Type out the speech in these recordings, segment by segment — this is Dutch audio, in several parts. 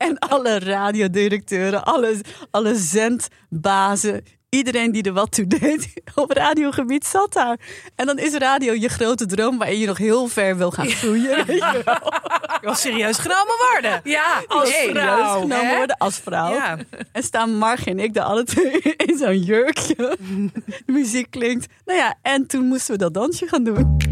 En alle radiodirecteuren, alle, alle zendbazen, iedereen die er wat toe deed op radiogebied zat daar. En dan is radio je grote droom waarin je nog heel ver wil gaan groeien. je. Je was serieus genomen worden. Ja, Als hey, serieus genomen hè? worden als vrouw. Ja. En staan Marg en ik daar alle twee in zo'n jurkje. De muziek klinkt. Nou ja, en toen moesten we dat dansje gaan doen.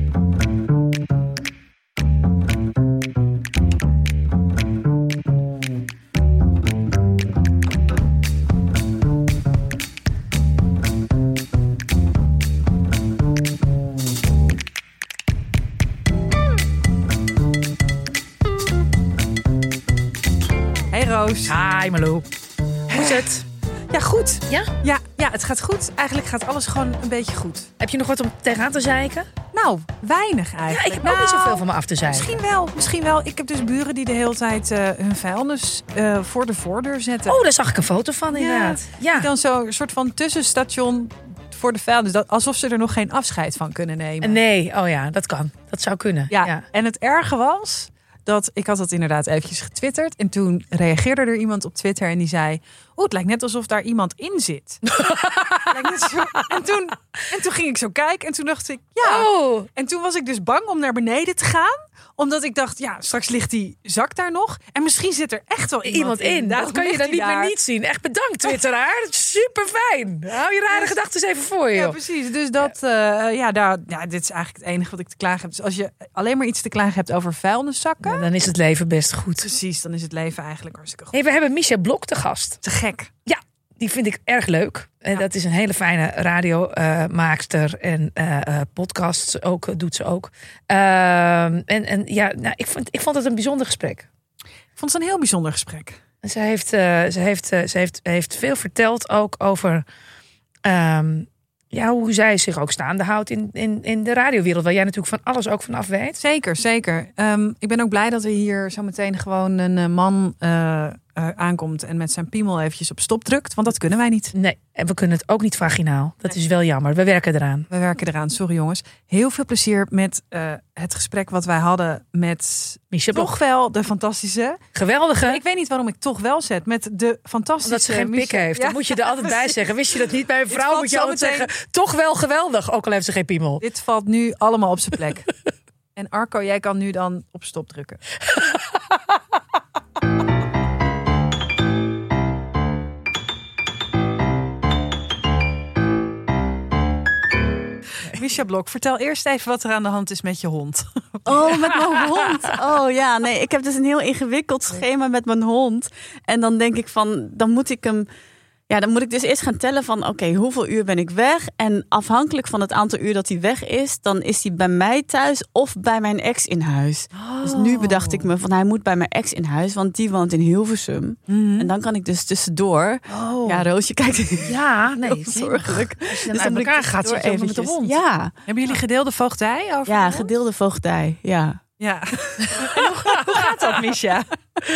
Hi Malou. Hoe is het? Ja, goed. Ja? Ja, ja, het gaat goed. Eigenlijk gaat alles gewoon een beetje goed. Heb je nog wat om tegenaan te zeiken? Nou, weinig Ja, eigenlijk. ik heb ook niet Nou, zoveel van me af te zeiken. Misschien wel, misschien wel. Ik heb dus buren die de hele tijd eh, hun vuilnis eh, voor de voordeur zetten. Oh, daar zag ik een foto van inderdaad. Ja. Dan zo'n soort van tussenstation voor de vuilnis. Dat, alsof ze er nog geen afscheid van kunnen nemen. Nee, oh ja, dat kan. Dat zou kunnen. Ja, ja. en het erge was dat ik had dat inderdaad eventjes getwitterd. En toen reageerde er iemand op Twitter en die zei... Oeh, het lijkt net alsof daar iemand in zit. Zo- en, toen, en toen ging ik zo kijken en toen dacht ik... Ja. Oh, En toen was ik dus bang om naar beneden te gaan. Omdat ik dacht, ja, straks ligt die zak daar nog. En misschien zit er echt wel iemand, iemand in. Daarom Dat kan je dan niet meer niet zien. Echt bedankt, Twitteraar. Super fijn. Hou je rare gedachten eens even voor je. Ja, precies. Dus dat, eh, ja, daar, ja, dit is eigenlijk het enige wat ik te klagen heb. Dus als je alleen maar iets te klagen hebt over vuilniszakken, Ja, dan is het leven best goed. precies, dan is het leven eigenlijk hartstikke goed. Hey, we hebben Misha Blok te gast. Te gek. Ja, die vind ik erg leuk. En dat is een hele fijne radiomaakster en eh, eh, podcasts ook doet ze ook. Ehm, en, en ja, nou, ik, vond, ik vond het een bijzonder gesprek. Ik vond het een heel bijzonder gesprek. En Ze heeft, eh, ze heeft, ze heeft, heeft veel verteld ook over ehm, ja, hoe zij zich ook staande houdt in, in, in de radiowereld. Waar jij natuurlijk van alles ook vanaf weet. Zeker, zeker. Ehm, ik ben ook blij dat er hier zo meteen gewoon een man eh, aankomt en met zijn piemel eventjes op stop drukt. Want dat kunnen wij niet. Nee, en we kunnen het ook niet vaginaal. Dat is wel jammer. We werken eraan. We werken eraan, sorry jongens. Heel veel plezier met eh, het gesprek wat wij hadden met Blok. toch wel de fantastische. Geweldige. Ik weet niet waarom ik toch wel zet met de fantastische. Omdat ze geen pik Michel- heeft. Ja. Dat moet je er altijd bij zeggen. Wist je dat niet? Bij een vrouw moet je altijd meteen- zeggen... toch wel geweldig, ook al heeft ze geen piemel. Dit valt nu allemaal op zijn plek. en Arco, jij kan nu dan op stop drukken. Misha Blok, vertel eerst even wat er aan de hand is met je hond. Oh, met mijn hond. Oh ja, nee, ik heb dus een heel ingewikkeld schema met mijn hond. En dan denk ik van, dan moet ik hem. Ja, dan moet ik dus eerst gaan tellen van, oké, hoeveel uur ben ik weg? En afhankelijk van het aantal uur dat hij weg is, dan is hij bij mij thuis of bij mijn ex in huis. Dus nu bedacht ik me van, hij moet bij mijn ex in huis, want die woont in Hilversum. En dan kan ik dus tussendoor. Oh. Ja, Roosje kijkt Ja, nee. zorgelijk. Als je dan Dus elkaar gaat, ook met de eventjes- hond. Ja, Hebben jullie gedeelde voogdij over ja, gedeelde voogdij. Ja. Ja. hoe gaat dat, Misha?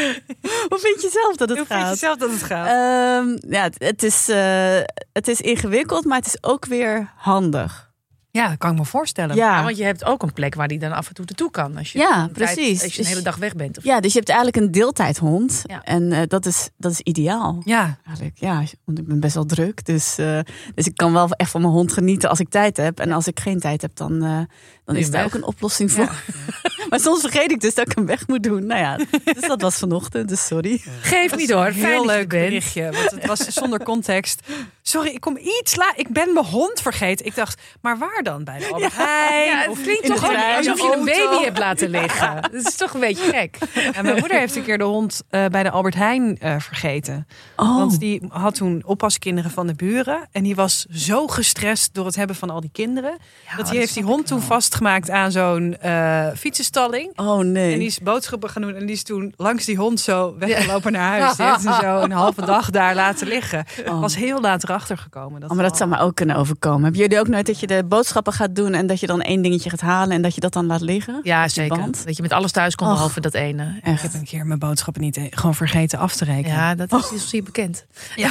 Hoe vind je zelf dat het Hoe gaat? vind je zelf dat het gaat? Ehm, ja, het, het is, eh, het is ingewikkeld, maar het is ook weer handig. Ja, dat kan ik me voorstellen. Ja, Ja, want je hebt ook een plek waar die dan af en toe naartoe kan. Als je Ja, tijd- precies. als je een Dus- hele dag weg bent. Of... ja, dus je hebt eigenlijk een deeltijdhond. Ja. En eh, dat, is, dat is ideaal. Ja, Eigenlijk, ja, want ik ben best wel druk. Dus, eh, dus ik kan wel echt van mijn hond genieten als ik tijd heb. En als ik geen tijd heb, dan, eh, dan is daar ook een oplossing voor. maar soms vergeet ik dus dat ik hem weg moet doen. Nou ja, dus dat was vanochtend, dus sorry. Geef niet hoor. Fijn heel leuk berichtje. Want het was zonder context. Sorry, ik kom iets laat. Ik ben mijn hond vergeten. Ik dacht, maar waar dan? Bij de Albert Heijn? Ja, het klinkt in toch alsof je een baby hebt laten liggen. Dat is toch een beetje gek. En mijn moeder heeft een keer de hond eh, bij de Albert Heijn eh, vergeten. Oh, Want die had toen oppaskinderen van de buren. En die was zo gestrest door het hebben van al die kinderen. dat die heeft die hond toen vastgemaakt aan zo'n eh fietsenstalling. oh nee. En die is boodschappen gaan doen. En die is toen langs die hond zo weggelopen naar huis. Die heeft hem zo een halve dag daar laten liggen. Oh. Was heel laat erachter gekomen. Dat Oh, maar dat zou me ook kunnen overkomen. Hebben jullie ook nooit dat je de boodschappen gaat doen en dat je dan één dingetje gaat halen en dat je dat dan laat liggen? Ja, zeker. band? Dat je met alles thuis komt, Och. behalve dat ene. Ik heb een keer mijn boodschappen niet eh, gewoon vergeten af te rekenen. Ja, dat is, is hier bekend.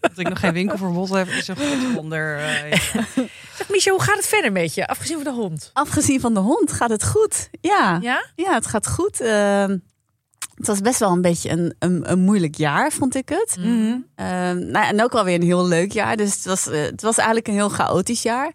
Dat ik nog geen winkelverbod heb. Is een goed wonder. eh, ja. Zeg, Micha, hoe gaat het verder met je? Afgezien van de hond. Afgezien van de hond gaat het goed. Ja, Ja? ja het gaat goed. Ehm, het was best wel een beetje een, een, een moeilijk jaar, vond ik het. Mhm. Ehm, nou, en ook wel weer een heel leuk jaar. Dus het was, eh, het was eigenlijk een heel chaotisch jaar.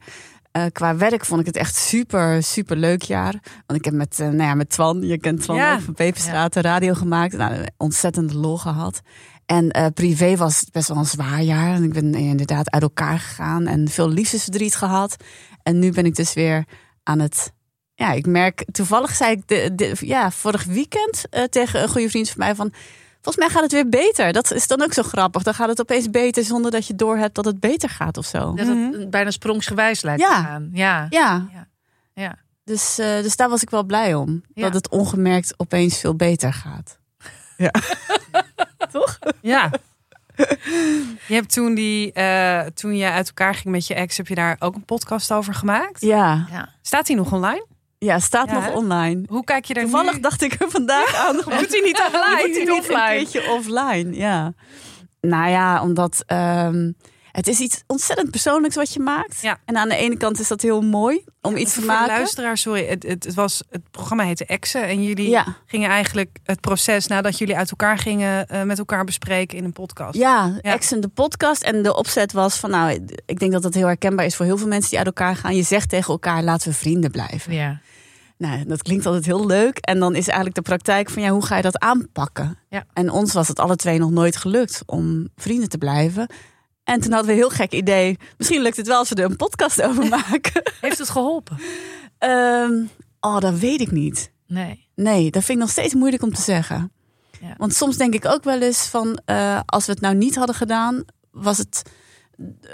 Eh, qua werk vond ik het echt super, super leuk jaar. Want ik heb met, eh, nou ja, met Twan, je kent Twan Ja. van Peperstraat, de radio gemaakt. Nou, ontzettend lol gehad. En privé was het best wel een zwaar jaar. En ik ben inderdaad uit elkaar gegaan en veel liefdesverdriet gehad. En nu ben ik dus weer aan het... Ja, ik merk, toevallig zei ik de, de- ja, vorig weekend eh, tegen een goede vriend van mij van... Volgens mij gaat het weer beter. Dat is dan ook zo grappig. Dan gaat het opeens beter zonder dat je doorhebt dat het beter gaat of zo. Dat het bijna sprongsgewijs lijkt Ja. te gaan. Ja. Ja, Ja. dus, eh, dus daar was ik wel blij om. Ja. Dat het ongemerkt opeens veel beter gaat. Ja. Toch? Ja. Je hebt toen, die, eh, toen je uit elkaar ging met je ex, heb je daar ook een podcast over gemaakt? Ja, Ja. Staat die nog online? Ja staat Ja, nog hè? online. Hoe kijk je daar Toevallig nu? dacht ik er vandaag aan. Moet hij niet online? Moet hij niet een keertje offline? Ja. Nou ja, omdat ehm, het is iets ontzettend persoonlijks wat je maakt. Ja. En aan de ene kant is dat heel mooi om iets te maken. luisteraar, sorry. Het, het, het, was, het programma heette Exen. En jullie Ja. gingen eigenlijk het proces nadat jullie uit elkaar gingen eh, met elkaar bespreken in een podcast. Ja, Ja. Ex en de podcast. En de opzet was van, nou, ik denk dat dat heel herkenbaar is voor heel veel mensen die uit elkaar gaan. Je zegt tegen elkaar, laten we vrienden blijven. Ja. Nou, dat klinkt altijd heel leuk. En dan is eigenlijk de praktijk van, ja, hoe ga je dat aanpakken? Ja. En ons was het alle twee nog nooit gelukt om vrienden te blijven. En toen hadden we een heel gek idee. Misschien lukt het wel als we er een podcast over maken. Heeft het geholpen? Ehm, oh, dat weet ik niet. Nee. Nee, dat vind ik nog steeds moeilijk om te zeggen. Ja. Want soms denk ik ook wel eens van, eh, als we het nou niet hadden gedaan, was het,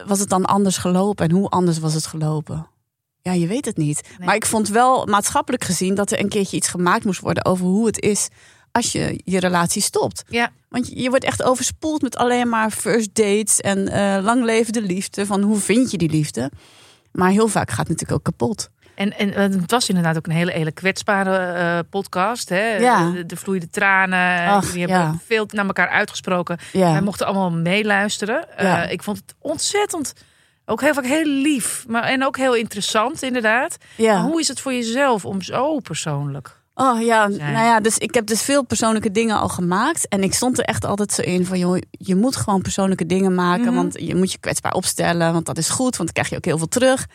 was het dan anders gelopen? En hoe anders was het gelopen? Ja, je weet het niet. Nee. Maar ik vond wel maatschappelijk gezien dat er een keertje iets gemaakt moest worden over hoe het is als je je relatie stopt. Ja. Want je, je wordt echt overspoeld met alleen maar first dates en eh lang leven de liefde. Van hoe vind je die liefde? Maar heel vaak gaat het natuurlijk ook kapot. En, en eh, het was inderdaad ook een hele, hele kwetsbare eh, podcast. Hè? Ja. De, de vloeide tranen. Ach, Jullie hebben ja. veel naar elkaar uitgesproken. Ja. Wij mochten allemaal meeluisteren. Ja. Eh, ik vond het ontzettend, ook heel vaak heel lief. Maar, en ook heel interessant inderdaad. ja. Maar hoe is het voor jezelf om zo persoonlijk... Oh ja, zijn. nou ja, dus ik heb dus veel persoonlijke dingen al gemaakt. En ik stond er echt altijd zo in van, joh, je moet gewoon persoonlijke dingen maken. Mhm. Want je moet je kwetsbaar opstellen, want dat is goed, want dan krijg je ook heel veel terug.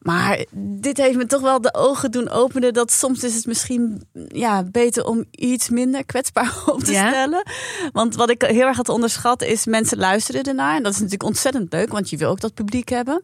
Maar dit heeft me toch wel de ogen doen openen dat soms is het misschien ja, beter om iets minder kwetsbaar op te Ja? stellen. Want wat ik heel erg had onderschat is mensen luisteren ernaar. En dat is natuurlijk ontzettend leuk, want je wil ook dat publiek hebben.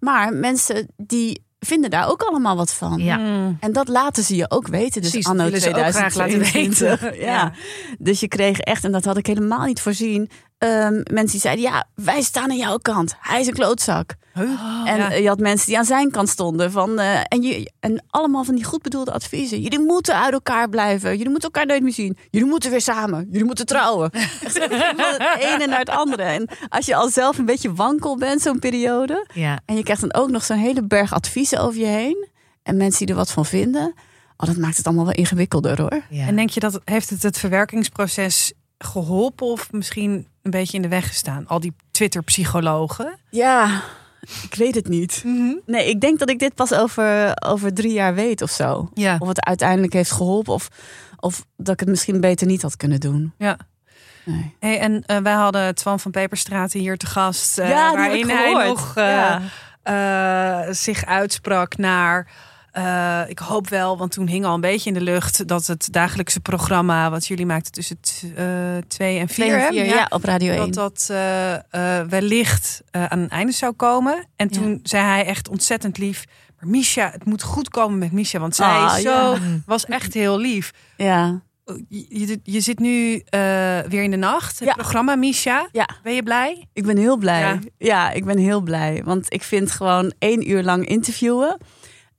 Maar mensen die vinden daar ook allemaal wat van. Ja. Mm. En dat laten ze je ook weten. Dus Precies, anno dat willen ze ook graag laten 2022. weten. Ja. Ja. Dus je kreeg echt, en dat had ik helemaal niet voorzien. Ehm, mensen die zeiden, ja, wij staan aan jouw kant. Hij is een klootzak. en ja. eh, je had mensen die aan zijn kant stonden. Van, eh, en, je, en allemaal van die goed bedoelde adviezen. Jullie moeten uit elkaar blijven. Jullie moeten elkaar nooit meer zien. Jullie moeten weer samen. Jullie moeten trouwen. Echt Van het ene naar het andere. En als je al zelf een beetje wankel bent, zo'n periode. Ja. En je krijgt dan ook nog zo'n hele berg adviezen over je heen. En mensen die er wat van vinden. Oh, dat maakt het allemaal wel ingewikkelder hoor. Ja. En denk je dat heeft het het verwerkingsproces geholpen of misschien een beetje in de weg gestaan? Al die Twitter-psychologen. Ja, ik weet het niet. Nee, ik denk dat ik dit pas over, over drie jaar weet of zo. Ja. Of het uiteindelijk heeft geholpen of, of dat ik het misschien beter niet had kunnen doen. ja. Nee. Hey, en eh, wij hadden Twan van Peperstraat hier te gast. eh, Ja, waarin hij nog Ja. eh, zich uitsprak naar. Eh, ik hoop wel, want toen hing al een beetje in de lucht dat het dagelijkse programma wat jullie maakten tussen eh, twee en vier, ja, op Radio 1. dat dat eh, wellicht aan een einde zou komen. En toen zei hij echt ontzettend lief. Maar Misha, het moet goed komen met Misha, want zij Ah, zo, ja. was echt heel lief. Ja. Je, je, je zit nu weer in de nacht, het Ja. programma Misha. ja, Ben je blij? ik ben heel blij. Ja. Ja. ik ben heel blij. Want ik vind gewoon één uur lang interviewen...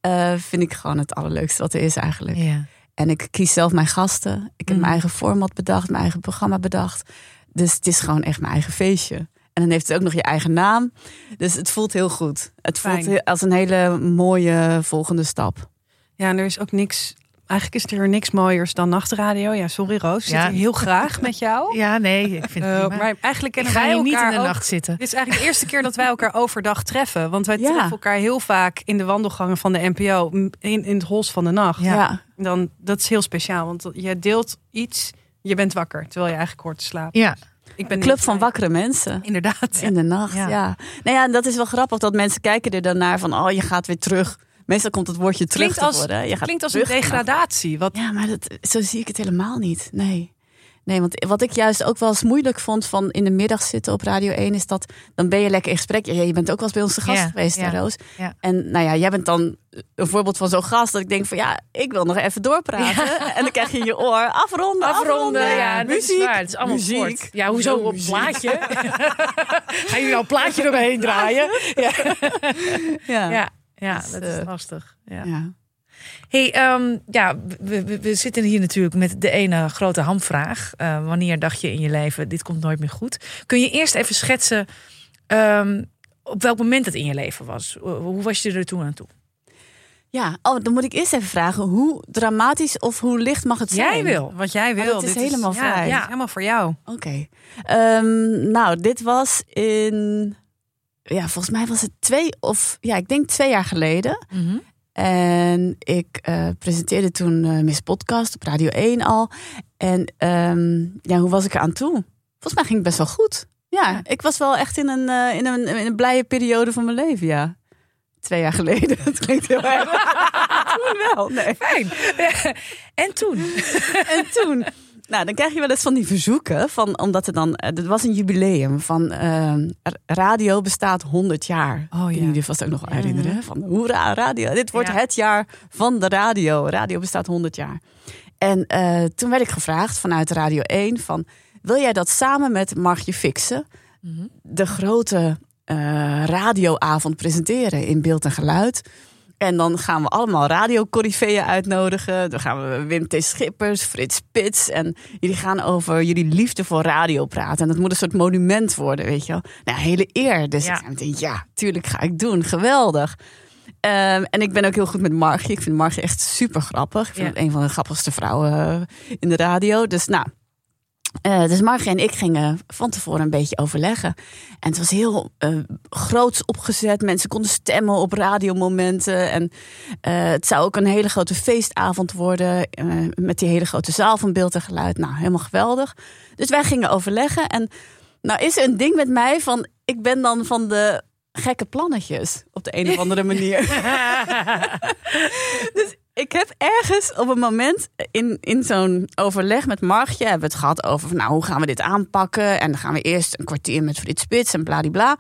eh, vind ik gewoon het allerleukste wat er is eigenlijk. Ja. En ik kies zelf mijn gasten. Ik heb Mm. mijn eigen format bedacht, mijn eigen programma bedacht. Dus het is gewoon echt mijn eigen feestje. En dan heeft het ook nog je eigen naam. Dus het voelt heel goed. Het voelt Fijn. heel- als een hele mooie volgende stap. Ja, en er is ook niks. Eigenlijk is er niks mooiers dan nachtradio. Ja, sorry Roos. Ja. zit hier heel graag met jou. ja, nee, ik vind het prima. maar eigenlijk kennen ga wij hier niet in elkaar de ook- nacht zitten. Dit is eigenlijk de eerste keer dat wij elkaar overdag treffen. Want wij Ja. treffen elkaar heel vaak in de wandelgangen van de NPO. In, in het hols van de nacht. Ja. Ja, Dan, dat is heel speciaal. Want je deelt iets. Je bent wakker, terwijl je eigenlijk hoort te slapen. Ja. Ik ben Club niet- van wakkere mensen. Inderdaad. In de nacht, Ja. ja. Nou ja, en dat is wel grappig dat mensen kijken er dan naar van, oh, je gaat weer terug. Meestal komt het woordje terug Klinkt te als, worden. Je gaat klinkt als een degradatie. Wat, Ja, maar dat, zo zie ik het helemaal niet. Nee. Nee, want wat ik juist ook wel eens moeilijk vond van in de middag zitten op Radio 1 is dat dan ben je lekker in gesprek. Ja, je bent ook wel eens bij ons te gast geweest, Roos. En nou ja, jij bent dan een voorbeeld van zo'n gast dat ik denk van ja, ik wil nog even doorpraten. En dan krijg je in je oor afronden, Afronden, ja, muziek, is. Het is allemaal muziek. kort. Ja, hoezo op muziek. plaatje? Gaan jullie nou een plaatje eromheen draaien? Ja, Ja. Ja, Dus, dat is eh, lastig. Ja. Ja. Hey, ehm, ja, we, we, we zitten hier natuurlijk met de ene grote hamvraag. Eh, wanneer dacht je in je leven, dit komt nooit meer goed? Kun je eerst even schetsen ehm, op welk moment het in je leven was? Hoe was je er toen aan toe? Ja, oh, dan moet ik eerst even vragen hoe dramatisch of hoe licht mag het zijn? Jij wil. wat jij wil. Maar dat is dit helemaal vrij. Ja, helemaal voor jou. Oké. Ehm, nou, dit was in. Ja, volgens mij was het twee of. Ja, ik denk twee jaar geleden. Mhm. En ik eh, presenteerde toen eh, Miss Podcast op Radio 1 al. En ehm, ja, hoe was ik er aan toe? Volgens mij ging het best wel goed. Ja, Ja. ik was wel echt in een, eh, in, een, in een blije periode van mijn leven, ja. Twee jaar geleden. Dat klinkt heel erg. toen wel, nee. Fijn. en toen? En toen, nou, dan krijg je wel eens van die verzoeken. Van, omdat er dan, eh, het was een jubileum van eh, radio bestaat 100 jaar. Oh, ja. je vast ook nog herinneren? Van hoera, radio. Dit wordt Ja. het jaar van de radio. Radio bestaat 100 jaar. En eh, toen werd ik gevraagd vanuit Radio 1 van... wil jij dat samen met Margje Fixen... de grote eh, radioavond presenteren in beeld en geluid... En dan gaan we allemaal radiocorifeeën uitnodigen. Dan gaan we Wim T. Schippers, Frits Spits. En jullie gaan over jullie liefde voor radio praten. En dat moet een soort monument worden, weet je wel. Nou, hele eer. Dus Ja. ik meteen, ja, tuurlijk ga ik doen. Geweldig. Ehm, en ik ben ook heel goed met Margie. Ik vind Margie echt super grappig. Ik vind Ja. het een van de grappigste vrouwen eh, in de radio. Dus nou, eh, dus Margie en ik gingen van tevoren een beetje overleggen. En het was heel eh groots opgezet. Mensen konden stemmen op radiomomenten. En eh, het zou ook een hele grote feestavond worden. met die hele grote zaal van beeld en geluid. Nou, helemaal geweldig. Dus wij gingen overleggen. En nou is er een ding met mij van... Ik ben dan van de gekke plannetjes. Op de een of andere manier. Dus ik heb ergens op een moment in, in zo'n overleg met Margje hebben we het gehad over nou, hoe gaan we dit aanpakken? En dan gaan we eerst een kwartier met Frits Spits en bladibla.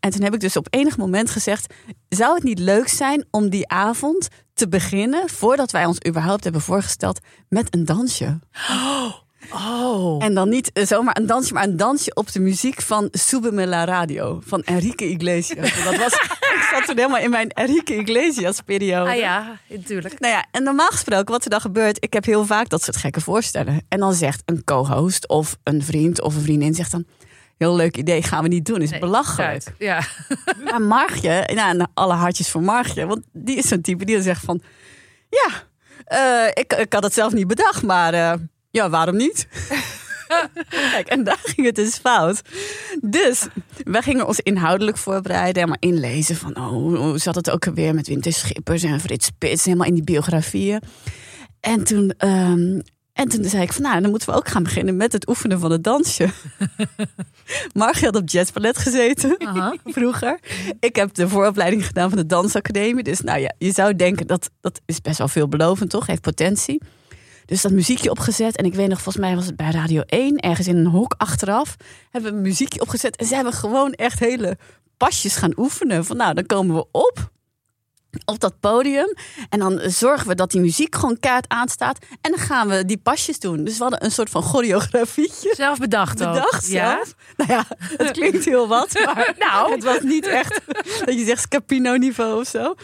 En toen heb ik dus op enig moment gezegd, zou het niet leuk zijn om die avond te beginnen, voordat wij ons überhaupt hebben voorgesteld, met een dansje? Oh. En dan niet zomaar een dansje, maar een dansje op de muziek van Súbeme la Radio van Enrique Iglesias. Dat was, ik zat toen helemaal in mijn Enrique Iglesias periode. Ah ja, natuurlijk. Nou ja, en normaal gesproken, wat er dan gebeurt, ik heb heel vaak dat soort gekke voorstellen. En dan zegt een co-host of een vriend of een vriendin zegt dan, heel leuk idee, gaan we niet doen, is belachelijk. Ja. Maar Margje, nou, en alle hartjes voor Margje, want die is zo'n type die dan zegt van, ja, eh, ik, ik had het zelf niet bedacht, maar eh, ja, waarom niet? Kijk, en daar ging het dus fout. Dus wij gingen ons inhoudelijk voorbereiden en maar inlezen van, oh, hoe zat het ook alweer met Winter Schippers en Frits Spits, helemaal in die biografieën. En toen, ehm, en toen zei ik van, nou, dan moeten we ook gaan beginnen met het oefenen van het dansje. Margie had op jazzballet gezeten Aha. vroeger. Ik heb de vooropleiding gedaan van de dansacademie. Dus nou ja, je zou denken dat dat is best wel veelbelovend, toch? Heeft potentie. Dus dat muziekje opgezet. En ik weet nog, volgens mij was het bij Radio 1, ergens in een hok achteraf. Hebben we een muziekje opgezet. En ze hebben gewoon echt hele pasjes gaan oefenen. Van nou, dan komen we op. Op dat podium. En dan zorgen we dat die muziek gewoon kaart aanstaat. En dan gaan we die pasjes doen. Dus we hadden een soort van choreografietje Zelf bedacht ook. bedacht Ja. zelf. Nou ja, het klinkt heel wat, maar nou, het was niet echt dat je zegt Scapino niveau of zo.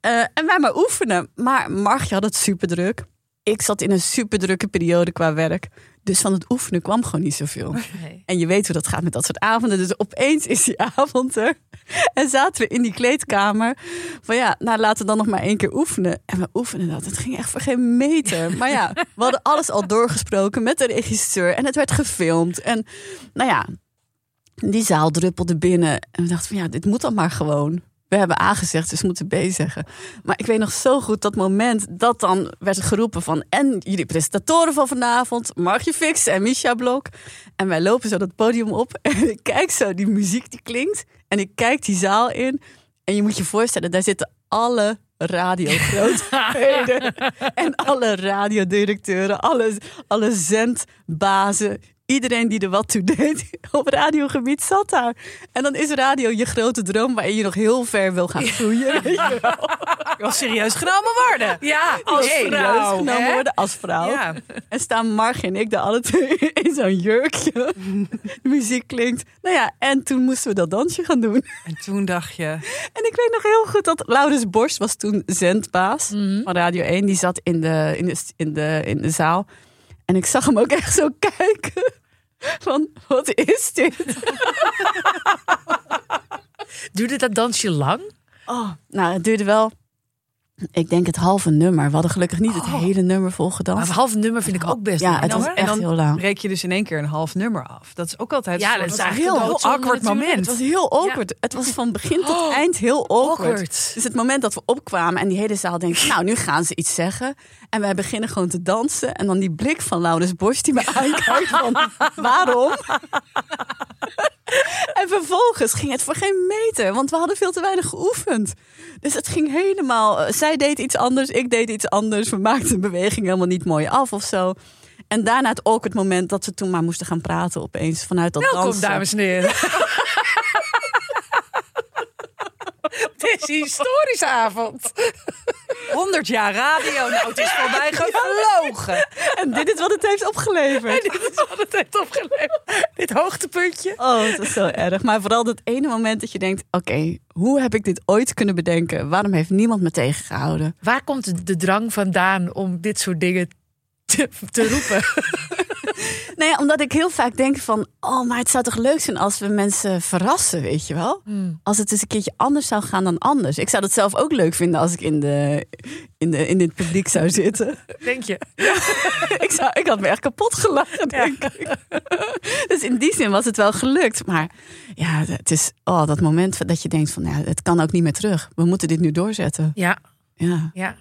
Eh, en wij maar oefenen. Maar Margje had het super druk. Ik zat in een super drukke periode qua werk. Dus van het oefenen kwam gewoon niet zoveel. Nee. En je weet hoe dat gaat met dat soort avonden. Dus opeens is die avond er. En zaten we in die kleedkamer. Van ja, nou laten we dan nog maar één keer oefenen. En we oefenen dat. Het ging echt voor geen meter. Maar ja, we hadden alles al doorgesproken met de regisseur. En het werd gefilmd. En nou ja, die zaal druppelde binnen. En we dachten van ja, dit moet dan maar gewoon. We hebben A gezegd, dus moeten B zeggen. Maar ik weet nog zo goed dat moment dat dan werd geroepen van... en jullie presentatoren van vanavond, Margje Fix en Misha Blok. En wij lopen zo dat podium op en ik kijk zo die muziek die klinkt. En ik kijk die zaal in en je moet je voorstellen, daar zitten alle radiogrootheden en alle radiodirecteuren, alle, alle zendbazen. Iedereen die er wat toe deed op radiogebied zat daar. En dan is radio je grote droom waarin je nog heel ver wil gaan groeien. wel. Wel serieus genomen worden. Ja, Als hey, serieus genomen hè? worden als vrouw. Ja. En staan Marg en ik daar alle twee in zo'n jurkje. De muziek klinkt. Nou ja, en toen moesten we dat dansje gaan doen. En toen dacht je, En ik weet nog heel goed dat Laurens Borst was toen zendbaas van Radio 1. Die zat in de, in, de, in, de, in de zaal. En ik zag hem ook echt zo kijken. Van, wat is dit? Duurde dat dansje lang? Oh, nou, het duurde wel, ik denk het halve nummer. We hadden gelukkig niet het Oh. hele nummer Maar volgedanst. een half nummer vind ik ook best Ja, lang, het was hoor. echt dan heel lang. breek je dus in één keer een half nummer af. Dat is ook altijd Ja, een dat is eigenlijk heel, een doodzonde awkward moment. Het was heel awkward. Het was van begin tot eind heel awkward. Awkward. Dus het moment dat we opkwamen en die hele zaal denkt, nou, nu gaan ze iets zeggen. En wij beginnen gewoon te dansen. En dan die blik van Laurens Bosch die me aankijkt van, waarom? en vervolgens ging het voor geen meter, want we hadden veel te weinig geoefend. Dus het ging helemaal, eh, zij deed iets anders, ik deed iets anders. We maakten de beweging helemaal niet mooi af of zo. En daarna het awkward moment dat we toen maar moesten gaan praten opeens vanuit dat Welkom, dansen. dames en heren. Het is een historische avond. 100 jaar radio, nou het is voorbij gevlogen. En dit is wat het heeft opgeleverd. Dit is wat het heeft opgeleverd. Dit hoogtepuntje. Oh, het is zo erg. Maar vooral dat ene moment dat je denkt: oké, hoe heb ik dit ooit kunnen bedenken? Waarom heeft niemand me tegengehouden? Waar komt de- de drang vandaan om dit soort dingen te, te roepen? Nee, Nou omdat ik heel vaak denk van: oh, maar het zou toch leuk zijn als we mensen verrassen, weet je wel? Als het eens een keertje anders zou gaan dan anders. Ik zou dat zelf ook leuk vinden als ik in, de, in, de, in dit publiek zou zitten. Denk je? ik, zou, ik had me echt kapot gelachen, denk ik. dus in die zin was het wel gelukt. Maar ja, het is oh, dat moment dat je denkt: van ja, het kan ook niet meer terug. We moeten dit nu doorzetten. Ja, Ja. ja.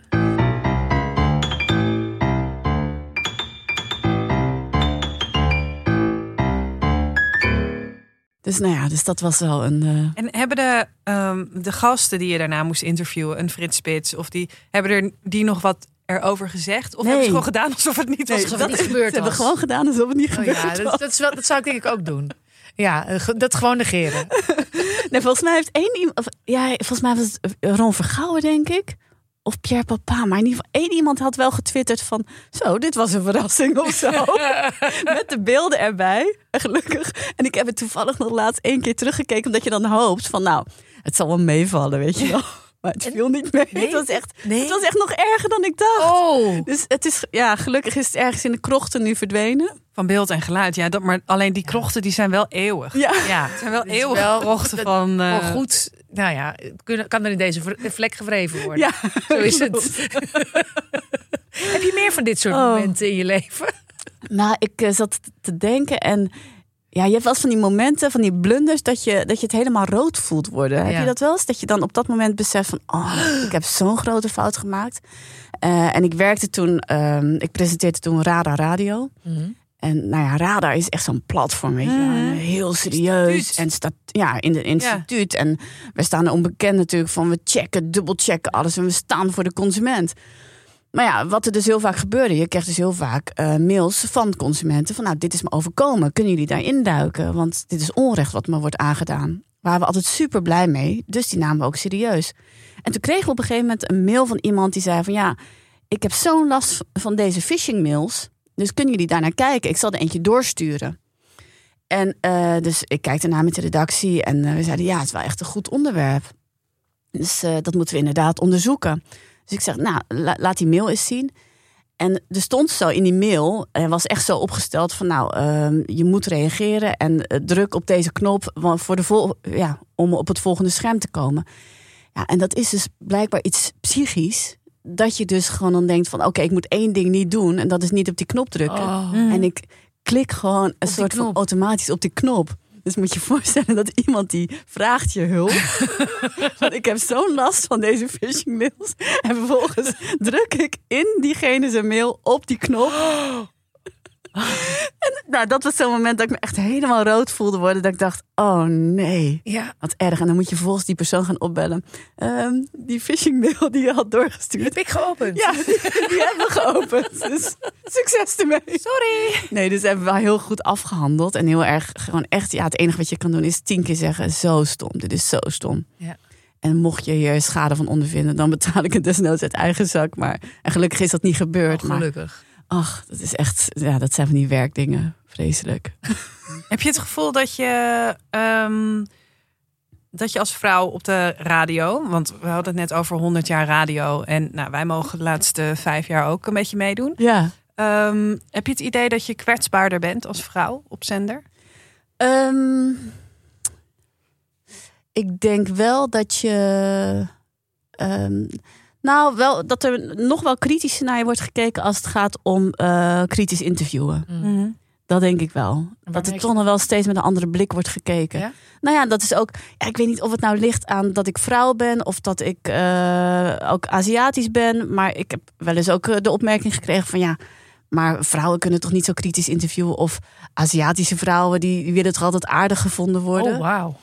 Dus nou ja, dus dat was wel een. eh, En hebben de, ehm, de gasten die je daarna moest interviewen, een Frits Spits, of die hebben er die nog wat erover gezegd? Of Nee. hebben ze gewoon gedaan alsof het niet was alsof het gebeurd? gebeurd Ze hebben was. gewoon gedaan alsof het niet Oh, gebeurd ja was. dat, dat, is wel, dat zou ik denk ik ook doen. Ja, eh, dat gewoon negeren. Nee, volgens mij heeft één iemand. Ja, volgens mij was het Ron Vergouwen, denk ik. Of Pierre Papa. Maar in ieder geval, één iemand had wel getwitterd van. Zo, dit was een verrassing of zo. Met de beelden erbij. En gelukkig. En ik heb het toevallig nog laatst één keer teruggekeken. Omdat je dan hoopt van. Nou, het zal wel meevallen, weet je wel. Maar het viel niet mee. Nee? Het, was echt, Nee? het was echt nog erger dan ik dacht. Oh. Dus het is, ja, gelukkig is het ergens in de krochten nu verdwenen. Van beeld en geluid, ja. Dat, maar alleen die krochten die zijn wel eeuwig. Ja. Ja, Het zijn wel eeuwige wel- krochten van... eh, voor goed. Nou ja, kan er in deze vlek gewreven worden. Ja, Zo is het. Heb je meer van dit soort Oh. momenten in je leven? Nou, ik eh, zat te denken en ja, je hebt wel eens van die momenten, van die blunders, dat je, dat je het helemaal rood voelt worden. Heb je dat wel eens? Dat je dan op dat moment beseft van, oh, ik heb zo'n grote fout gemaakt. Eh, en ik werkte toen, ehm, ik presenteerde toen Radar Radio. En nou ja, Radar is echt zo'n platform, weet je. Heel serieus. Instituut. En staat ja, in het instituut. En we staan er onbekend natuurlijk van we checken, dubbelchecken alles. En we staan voor de consument. Maar ja, wat er dus heel vaak gebeurde, je kreeg dus heel vaak eh, mails van consumenten van nou, dit is me overkomen, kunnen jullie daar induiken? Want dit is onrecht wat me wordt aangedaan. Waren we altijd super blij mee, dus die namen we ook serieus. En toen kregen we op een gegeven moment een mail van iemand die zei van ja, ik heb zo'n last van deze phishing mails, dus kunnen jullie daar naar kijken? Ik zal er eentje doorsturen. En eh, dus ik kijk daarna met de redactie en eh, we zeiden ja, het is wel echt een goed onderwerp. Dus eh, dat moeten we inderdaad onderzoeken. Dus ik zeg, nou, la- laat die mail eens zien. En er stond zo in die mail, er was echt zo opgesteld van, nou, ehm, je moet reageren en druk op deze knop voor de vol ja, om op het volgende scherm te komen. Ja, en dat is dus blijkbaar iets psychisch, dat je dus gewoon dan denkt van, oké, ik moet één ding niet doen en dat is niet op die knop drukken. Oh. En ik klik gewoon een soort van automatisch op die knop. Dus moet je je voorstellen dat iemand die vraagt je hulp. Want ik heb zo'n last van deze phishing mails. En vervolgens druk ik in diegene zijn mail op die knop. En nou, dat was zo'n moment dat ik me echt helemaal rood voelde worden. Dat ik dacht, oh nee, Ja, wat erg. En dan moet je vervolgens die persoon gaan opbellen. Ehm, die phishing mail die je had doorgestuurd. heb ik geopend. Ja, die, die hebben we geopend. Dus succes ermee. Sorry. Nee, dus hebben we heel goed afgehandeld. En heel erg, gewoon echt, ja, het enige wat je kan doen is tien keer zeggen, zo stom, dit is zo stom. Ja. En mocht je hier schade van ondervinden, dan betaal ik het desnoods uit eigen zak. Maar en gelukkig is dat niet gebeurd. Gelukkig. Ach, dat is echt, ja, dat zijn van die werkdingen. Vreselijk. Heb je het gevoel dat je, ehm, dat je als vrouw op de radio, want we hadden het net over 100 jaar radio en nou, wij mogen de laatste vijf jaar ook een beetje meedoen. Ja. Ehm, heb je het idee dat je kwetsbaarder bent als vrouw op zender? Ehm, ik denk wel dat je. Nou, wel dat er nog wel kritischer naar je wordt gekeken als het gaat om eh, kritisch interviewen. Mm. Dat denk ik wel. Dat er toch nog wel steeds met een andere blik wordt gekeken. Ja? Nou ja, dat is ook. Ja, ik weet niet of het nou ligt aan dat ik vrouw ben of dat ik eh, ook Aziatisch ben. Maar ik heb wel eens ook eh, de opmerking gekregen van ja. Maar vrouwen kunnen toch niet zo kritisch interviewen? Of Aziatische vrouwen die, die willen toch altijd aardig gevonden worden? Oh, wauw.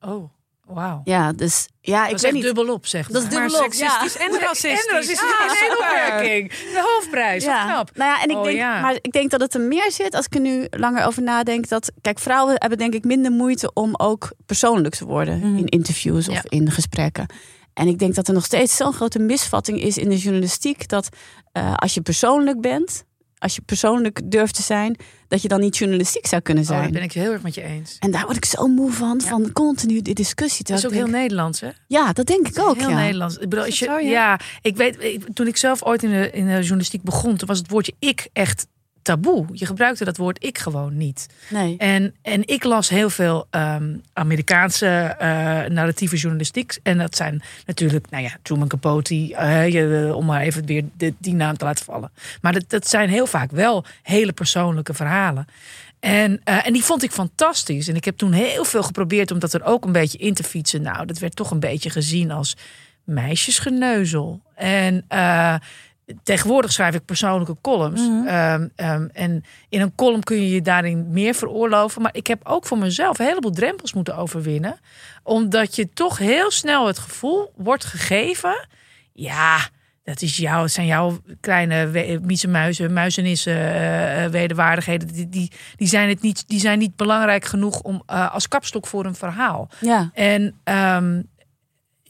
Oh, wauw. Ja, dus ja, ik Dat is weet echt niet. dubbelop, zeg Dat is dubbelop, ja. en racistisch. En racistisch. Ah. De hoofdprijs. Wat knap. Nou ja, en ik Oh, denk, ja. maar ik denk dat het er meer zit als ik er nu langer over nadenk. Dat, kijk, vrouwen hebben denk ik minder moeite om ook persoonlijk te worden Mhm. in interviews of Ja. in gesprekken. En ik denk dat er nog steeds zo'n grote misvatting is in de journalistiek dat eh, als je persoonlijk bent, als je persoonlijk durft te zijn, dat je dan niet journalistiek zou kunnen Oh, zijn. dat ben ik heel erg met je eens. En daar word ik zo moe van, Ja. van continu die discussie. Dat is ook heel Nederlands, hè? Ja, dat denk ik ook. Heel ja. Nederlands. Ik bedoel, als je, ja? ja? ik weet, ik- toen ik zelf ooit in de, in de journalistiek begon, toen was het woordje ik echt taboe. Je gebruikte dat woord ik gewoon niet. Nee. En, en ik las heel veel ehm, Amerikaanse eh, narratieve journalistiek. En dat zijn natuurlijk, nou ja, Truman Capote, eh, je, om maar even weer de, die naam te laten vallen. Maar dat, dat zijn heel vaak wel hele persoonlijke verhalen. En, eh, en die vond ik fantastisch. En ik heb toen heel veel geprobeerd om dat er ook een beetje in te fietsen. Nou, dat werd toch een beetje gezien als meisjesgeneuzel. En eh, tegenwoordig schrijf ik persoonlijke columns. Ehm, ehm, en in een column kun je je daarin meer veroorloven. Maar ik heb ook voor mezelf een heleboel drempels moeten overwinnen. Omdat je toch heel snel het gevoel wordt gegeven. Ja, dat is jouw, het zijn jouw kleine miezenmuizen, muizenissen, eh, wederwaardigheden. Die, die, die, zijn het niet, die zijn niet belangrijk genoeg om eh, als kapstok voor een verhaal. Ja. En ehm,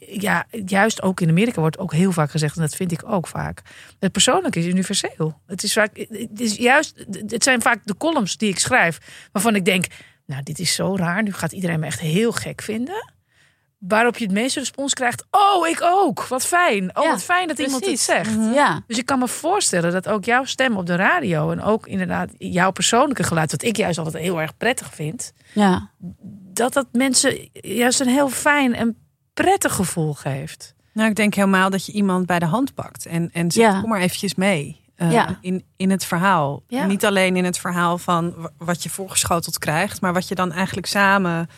ja, juist ook in Amerika wordt ook heel vaak gezegd, en dat vind ik ook vaak. Het persoonlijke is universeel. Het is vaak, het is juist, het zijn vaak de columns die ik schrijf, waarvan ik denk, nou, dit is zo raar. Nu gaat iedereen me echt heel gek vinden. Waarop je het meeste respons krijgt. Oh, ik ook. Wat fijn. Oh, Ja, wat fijn dat iemand dit precies. zegt. Ja. Dus ik kan me voorstellen dat ook jouw stem op de radio en ook inderdaad jouw persoonlijke geluid, wat ik juist altijd heel erg prettig vind, Ja. dat dat mensen juist een heel fijn en prettig gevoel geeft. Nou, ik denk helemaal dat je iemand bij de hand pakt en, en zegt, Ja. kom maar eventjes mee. eh, Ja. in, in het verhaal. Ja. Niet alleen in het verhaal van wa- wat je voorgeschoteld krijgt, maar wat je dan eigenlijk samen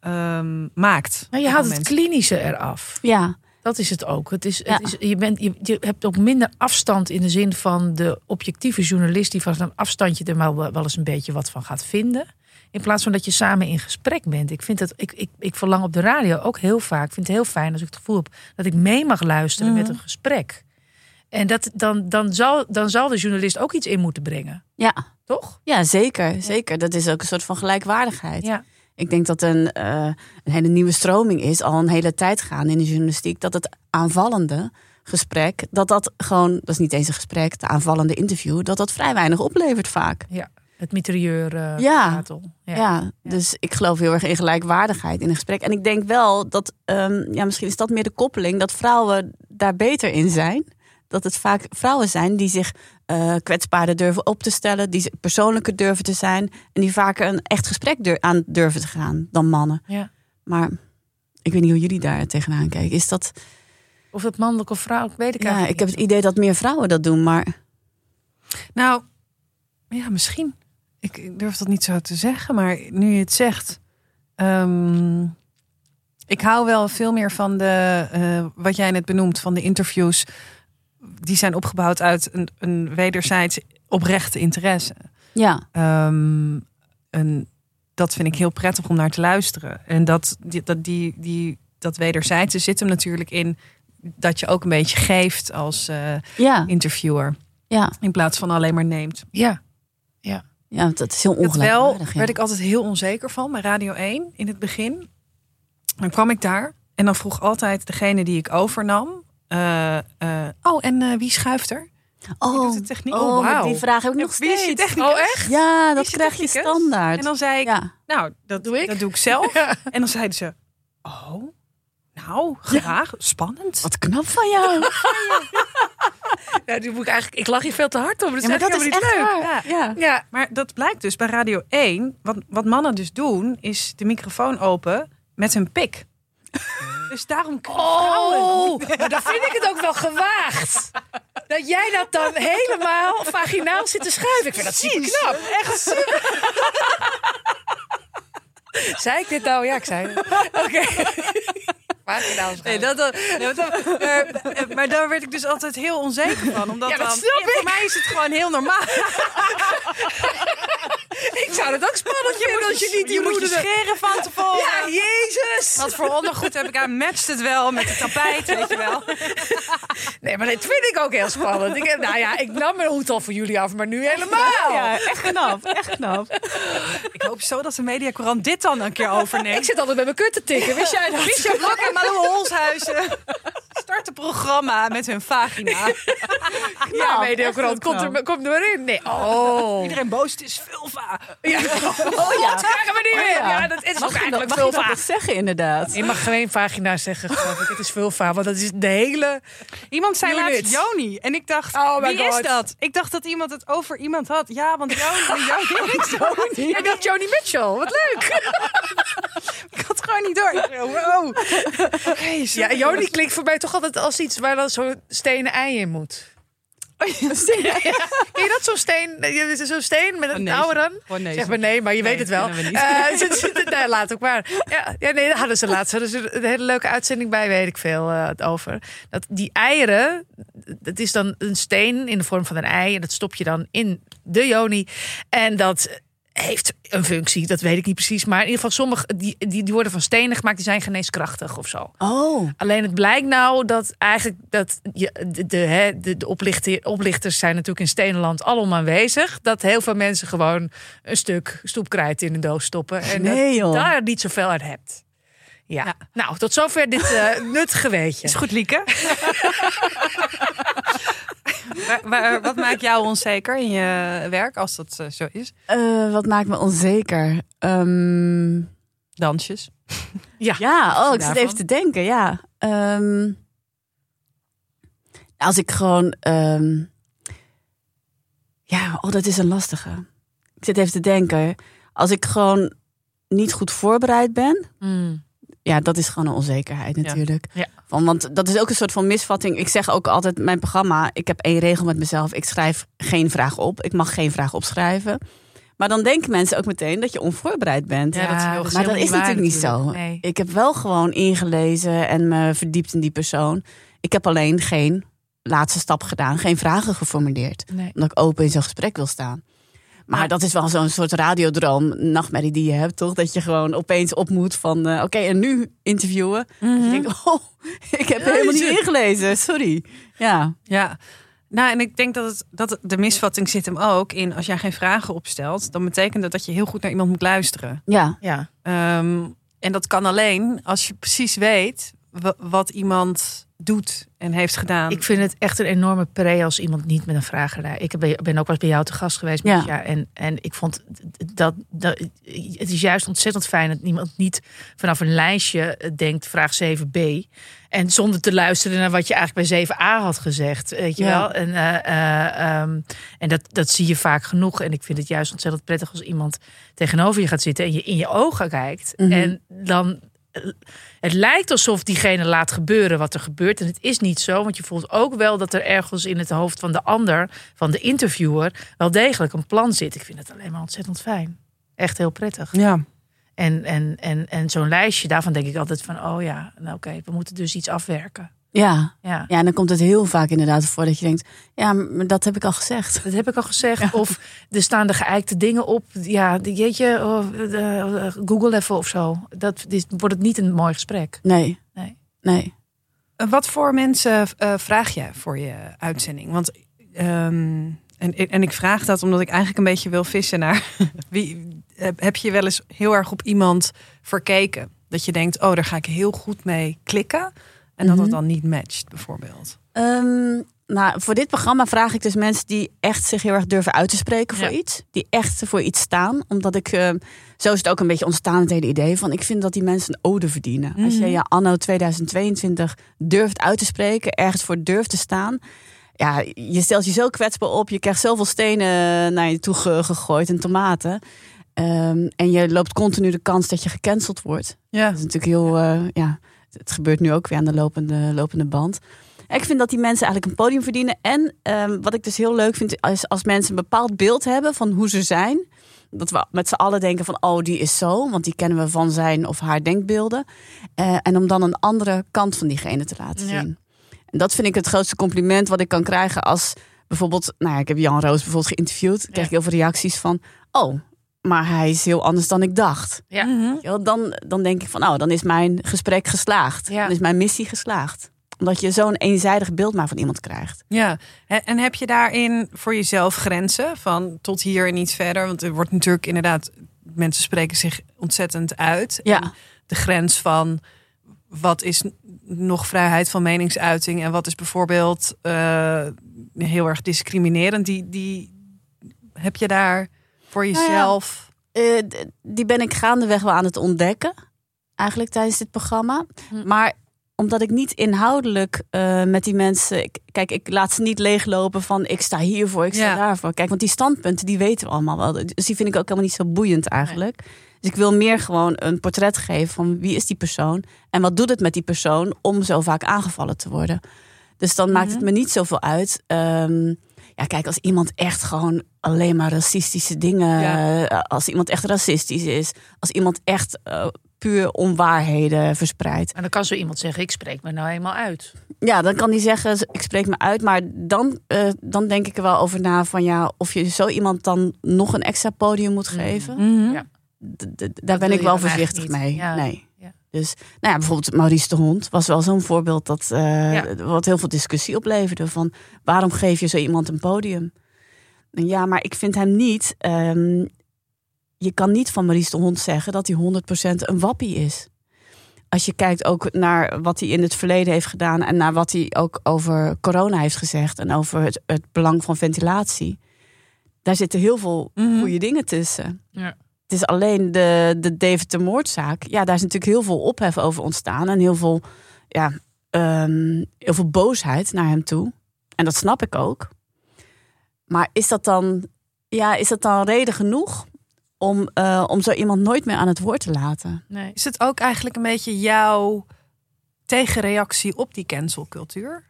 ehm, maakt. Maar je haalt het klinische eraf. Ja. Dat is het ook. Het is, Ja. het is, je, bent, je, je hebt ook minder afstand in de zin van de objectieve journalist die van een afstandje er maar wel wel eens een beetje wat van gaat vinden. In plaats van dat je samen in gesprek bent. Ik, vind dat, ik, ik, ik verlang op de radio ook heel vaak. Ik vind het heel fijn als ik het gevoel heb dat ik mee mag luisteren met een gesprek. En dat, dan, dan, zal, dan zal de journalist ook iets in moeten brengen. Ja. Toch? Ja, zeker, zeker. Dat is ook een soort van gelijkwaardigheid. Ja. Ik denk dat een, eh, een hele nieuwe stroming is, al een hele tijd gaan in de journalistiek, dat het aanvallende gesprek, dat dat gewoon, dat is niet eens een gesprek, de aanvallende interview, dat dat vrij weinig oplevert vaak. ja. Het mitrailleur eh Ja. Ja, Ja. dus ik geloof heel erg in gelijkwaardigheid in een gesprek. En ik denk wel dat, ehm, ja, misschien is dat meer de koppeling, dat vrouwen daar beter in zijn. Dat het vaak vrouwen zijn die zich eh, kwetsbaarder durven op te stellen, die persoonlijker durven te zijn en die vaker een echt gesprek dur- aan durven te gaan dan mannen. Ja. Maar ik weet niet hoe jullie daar tegenaan kijken. Is dat? Of het mannelijk of vrouwelijk, weet ik Ja, eigenlijk ik heb het idee dat meer vrouwen dat doen, maar Nou, ja, misschien. Ik durf dat niet zo te zeggen, maar nu je het zegt, Ehm, ik hou wel veel meer van de, eh, wat jij net benoemt, van de interviews. Die zijn opgebouwd uit een, een wederzijds oprechte interesse. Ja, Ehm, en dat vind ik heel prettig om naar te luisteren. En dat, die, dat, die, die, dat wederzijdse zit hem natuurlijk in dat je ook een beetje geeft als eh, ja, interviewer. ja. In plaats van alleen maar neemt. Ja. Ja, dat is heel wel ongelijkwaardig. ja. werd ik altijd heel onzeker van bij Radio 1 in het begin. Dan kwam ik daar en dan vroeg altijd degene die ik overnam. eh, eh, oh, en eh, wie schuift er? Oh, de techniek? oh, Oh, maar wauw. die vraag heb ik nog Wie is je steeds. Oh, echt? Ja, dat je krijg je standaard. En dan zei ik, ja. nou, dat Doe ik? Dat doe ik zelf. En dan zeiden ze, oh, nou, graag, spannend. Wat knap van jou. Ja, die moet ik eigenlijk. Ik lach hier veel te hard om. Dat Ja, maar is dat is helemaal echt leuk. waar. Ja. Ja. Maar dat blijkt dus bij Radio 1. Wat, wat mannen dus doen, is de microfoon open met hun pik. Dus daarom. Oh, maar dan vind ik het ook wel gewaagd. Dat jij dat dan helemaal vaginaal zit te schuiven. Ik vind dat super knap. Echt super. Zei ik dit nou? Ja, ik zei het. Oké. Nee, dat, dat, nee, want dan- maar, maar daar werd ik dus altijd heel onzeker van. Omdat Ja, dat dan, voor mij is het gewoon heel normaal. Ik zou het ook spannend vinden als je niet je moet je scheren van tevoren. Ja, jezus. Wat voor ondergoed heb ik aan? Matcht het wel met het tapijt, weet je wel? Nee, maar dit vind ik ook heel spannend. Ik heb, nou ja, ik nam mijn hoed al voor jullie af, maar nu helemaal. Ja, echt knap. Echt knap. Ik hoop zo dat de Mediacorant dit dan een keer Ik overneemt. zit altijd met mijn kut te tikken. Wist jij dat? Blok en Malou Holshuizen start een programma met hun vagina. Ja, Nou, Mediacorant, echt komt er, knap. komt er maar in. Nee, oh. Iedereen boos, het is vulva. Ja. Oh ja. Dat krijgen we niet meer. Ja, dat is ook je dat, eigenlijk mag dat vulva. zeggen, inderdaad? Je mag geen vagina zeggen, geloof ik. Het is vulva, want dat is de hele... Iemand zei laatst Joni. En ik dacht, Oh wie God. is dat? Ik dacht dat iemand het over iemand had. Ja, want Joni, Joni Joni. Joni Mitchell, wat leuk. Gewoon niet door. Wow. Ja. Joni klinkt voor mij toch altijd als iets waar dan zo'n stenen ei in moet. Ken je dat, zo'n steen? Zo'n steen met een Oh, nee, oude dan? oh, nee, zeg maar nee, maar je Nee, weet het wel. we. Eh, nee, laat ook maar. Ja, ja, nee, daar hadden ze laatst hadden ze een hele leuke uitzending bij, weet ik veel het over. Dat die eieren, dat is dan een steen in de vorm van een ei. En dat stop je dan in de joni. En dat heeft een functie, dat weet ik niet precies. Maar in ieder geval, sommige die, die, die worden van stenen gemaakt, die zijn geneeskrachtig of zo. Oh, Alleen het blijkt nou dat eigenlijk dat je, de, de, hè, de, de oplichter, oplichters zijn natuurlijk in Stenenland alom aanwezig. Dat heel veel mensen gewoon een stuk stoepkrijt in een doos stoppen. En Nee, dat joh. daar niet zoveel uit hebt. Ja. Ja. Nou, tot zover dit eh nuttige weetje. Is goed, Lieke. Waar- waar- wat maakt jou onzeker in je werk, als dat eh, zo is? Eh, wat maakt me onzeker? Ehm, Dansjes. ja, oh, ik zit even te denken. Ja. Ehm, als ik gewoon. ehm, ja, oh, dat is een lastige. Ik zit even te denken. Als ik gewoon niet goed voorbereid ben. Mm. Ja, dat is gewoon een onzekerheid natuurlijk. Ja. Van, want dat is ook een soort van misvatting. Ik zeg ook altijd mijn programma. Ik heb één regel met mezelf. Ik schrijf geen vraag op. Ik mag geen vraag opschrijven. Maar dan denken mensen ook meteen dat je onvoorbereid bent. Ja, dat is heel maar dat is waar natuurlijk niet zo. Nee. Ik heb wel gewoon ingelezen en me verdiept in die persoon. Ik heb alleen geen laatste stap gedaan. Geen vragen geformuleerd. Nee. Omdat ik open in zo'n gesprek wil staan. Maar dat is wel zo'n soort radiodroom, nachtmerrie die je hebt, toch? Dat je gewoon opeens op moet van, eh, oké, en nu interviewen. Mhm. Je denkt, oh, ik heb helemaal niet ingelezen, sorry. Ja, Ja. Nou, en ik denk dat, het, dat de misvatting zit hem ook in als jij geen vragen opstelt, dan betekent dat dat je heel goed naar iemand moet luisteren. ja, Ja. Ehm, en dat kan alleen als je precies weet wat iemand doet en heeft gedaan. Ik vind het echt een enorme pre als iemand niet met een vraag. Ik ben, ook wel eens bij jou te gast geweest, Ja. En, en ik vond dat, dat... Het is juist ontzettend fijn dat iemand niet vanaf een lijstje denkt, vraag 7b. En zonder te luisteren naar wat je eigenlijk bij 7a had gezegd. Weet je Ja. wel? En, eh, eh, ehm, en dat, dat zie je vaak genoeg. En ik vind het juist ontzettend prettig als iemand tegenover je gaat zitten en je in je ogen kijkt. Mhm. En dan het lijkt alsof diegene laat gebeuren wat er gebeurt. En het is niet zo, want je voelt ook wel dat er ergens in het hoofd van de ander, van de interviewer, wel degelijk een plan zit. Ik vind het alleen maar ontzettend fijn. Echt heel prettig. ja. En, en, en, en zo'n lijstje, daarvan denk ik altijd van, oh ja, nou oké, we moeten dus iets afwerken. Ja. Ja. ja, en dan komt het heel vaak inderdaad voor dat je denkt, ja, maar dat heb ik al gezegd. Dat heb ik al gezegd. Of er staan de geëikte dingen op. Ja, die- jeetje, oh, eh, eh, Google even of zo. Dat dit, wordt het niet een mooi gesprek. Nee. Nee. Nee. Wat voor mensen eh, vraag je voor je uitzending? Want ehm, en, en ik vraag dat omdat ik eigenlijk een beetje wil vissen naar wie heb je wel eens heel erg op iemand verkeken dat je denkt, oh, daar ga ik heel goed mee klikken en dat het Mhm. dan niet matcht, bijvoorbeeld. Ehm, nou, voor dit programma vraag ik dus mensen die echt zich heel erg durven uit te spreken voor Ja. iets. Die echt voor iets staan. Omdat ik, ehm, zo is het ook een beetje ontstaan, het hele idee van, ik vind dat die mensen een ode verdienen. Als je Mhm. je anno 2022 durft uit te spreken, ergens voor durft te staan. Ja, je stelt je zo kwetsbaar op. Je krijgt zoveel stenen naar je toe ge- gegooid en tomaten. Ehm, en je loopt continu de kans dat je gecanceld wordt. Ja. Dat is natuurlijk heel, eh, ja, het gebeurt nu ook weer aan de lopende, lopende band. Ik vind dat die mensen eigenlijk een podium verdienen. En ehm, wat ik dus heel leuk vind, is als mensen een bepaald beeld hebben van hoe ze zijn. Dat we met z'n allen denken van, oh, die is zo. Want die kennen we van zijn of haar denkbeelden. Eh, en om dan een andere kant van diegene te laten Ja. zien. En dat vind ik het grootste compliment wat ik kan krijgen als bijvoorbeeld... Nou ja, ik heb Jan Roos bijvoorbeeld geïnterviewd. Daar kreeg ik heel veel reacties van, oh, maar hij is heel anders dan ik dacht. Ja. Mhm. Dan, dan denk ik van, oh, dan is mijn gesprek geslaagd. Ja. Dan is mijn missie geslaagd. Omdat je zo'n eenzijdig beeld maar van iemand krijgt. Ja, en en heb je daarin voor jezelf grenzen van tot hier en niet verder? Want er wordt natuurlijk inderdaad, mensen spreken zich ontzettend uit. Ja. En de grens van wat is nog vrijheid van meningsuiting en wat is bijvoorbeeld eh, heel erg discriminerend, die, die heb je daar voor Nou ja. jezelf. Eh, die ben ik gaandeweg wel aan het ontdekken. Eigenlijk tijdens dit programma. Hm. Maar omdat ik niet inhoudelijk eh, met die mensen... ik- kijk, ik laat ze niet leeglopen van ik sta hiervoor, ik sta Ja. daarvoor. Kijk, want die standpunten die weten we allemaal wel. Dus die vind ik ook helemaal niet zo boeiend eigenlijk. Dus ik wil meer gewoon een portret geven van wie is die persoon... en wat doet het met die persoon om zo vaak aangevallen te worden. Dus dan maakt Mhm. het me niet zoveel uit... Ehm, ja, kijk, als iemand echt gewoon alleen maar racistische dingen. Ja. Als iemand echt racistisch is. Als iemand echt eh, puur onwaarheden verspreidt. En dan kan zo iemand zeggen, ik spreek me nou eenmaal uit. Ja, dan kan die zeggen, ik spreek me uit. Maar dan, eh, dan denk ik er wel over na van ja, of je zo iemand dan nog een extra podium moet geven. Mhm. Ja. Daar ben ik wel voorzichtig mee. Ja. Nee. Dus, nou ja, bijvoorbeeld Maurice de Hond was wel zo'n voorbeeld dat eh, Ja. wat heel veel discussie opleverde. Van waarom geef je zo iemand een podium? Ja, maar ik vind hem niet. ehm, je kan niet van Maurice de Hond zeggen dat hij 100% een wappie is. Als je kijkt ook naar wat hij in het verleden heeft gedaan en naar wat hij ook over corona heeft gezegd en over het, het belang van ventilatie. Daar zitten heel veel Mhm. goede dingen tussen. Ja. Het is alleen de, de Deventer moordzaak. Ja, daar is natuurlijk heel veel ophef over ontstaan. En heel veel, ja, ehm, heel veel boosheid naar hem toe. En dat snap ik ook. Maar is dat dan, ja, is dat dan reden genoeg om, eh, om zo iemand nooit meer aan het woord te laten? Nee. Is het ook eigenlijk een beetje jouw tegenreactie op die cancelcultuur?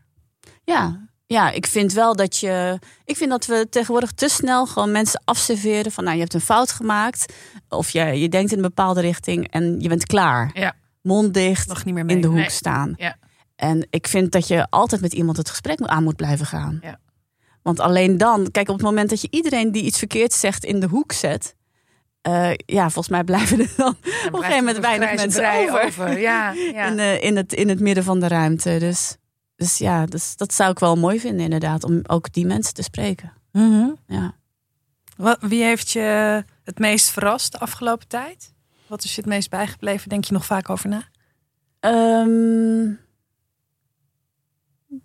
Ja, ja, ik vind wel dat je. Ik vind dat we tegenwoordig te snel gewoon mensen afserveren van nou, je hebt een fout gemaakt. Of je, je denkt in een bepaalde richting en je bent klaar. Ja. Mond dicht, Mag niet meer mee. in de hoek Nee. staan. Ja. En ik vind dat je altijd met iemand het gesprek aan moet blijven gaan. Ja. Want alleen dan, kijk, op het moment dat je iedereen die iets verkeerds zegt in de hoek zet. eh, ja, volgens mij blijven er dan op een gegeven moment weinig mensen over. Ja, ja. In, de, in, het, in het midden van de ruimte. Dus, dus ja, dus, dat zou ik wel mooi vinden, inderdaad, om ook die mensen te spreken. Mhm. Ja. Wat, wie heeft je het meest verrast de afgelopen tijd? Wat is je het meest bijgebleven? Denk je nog vaak over na? Ehm,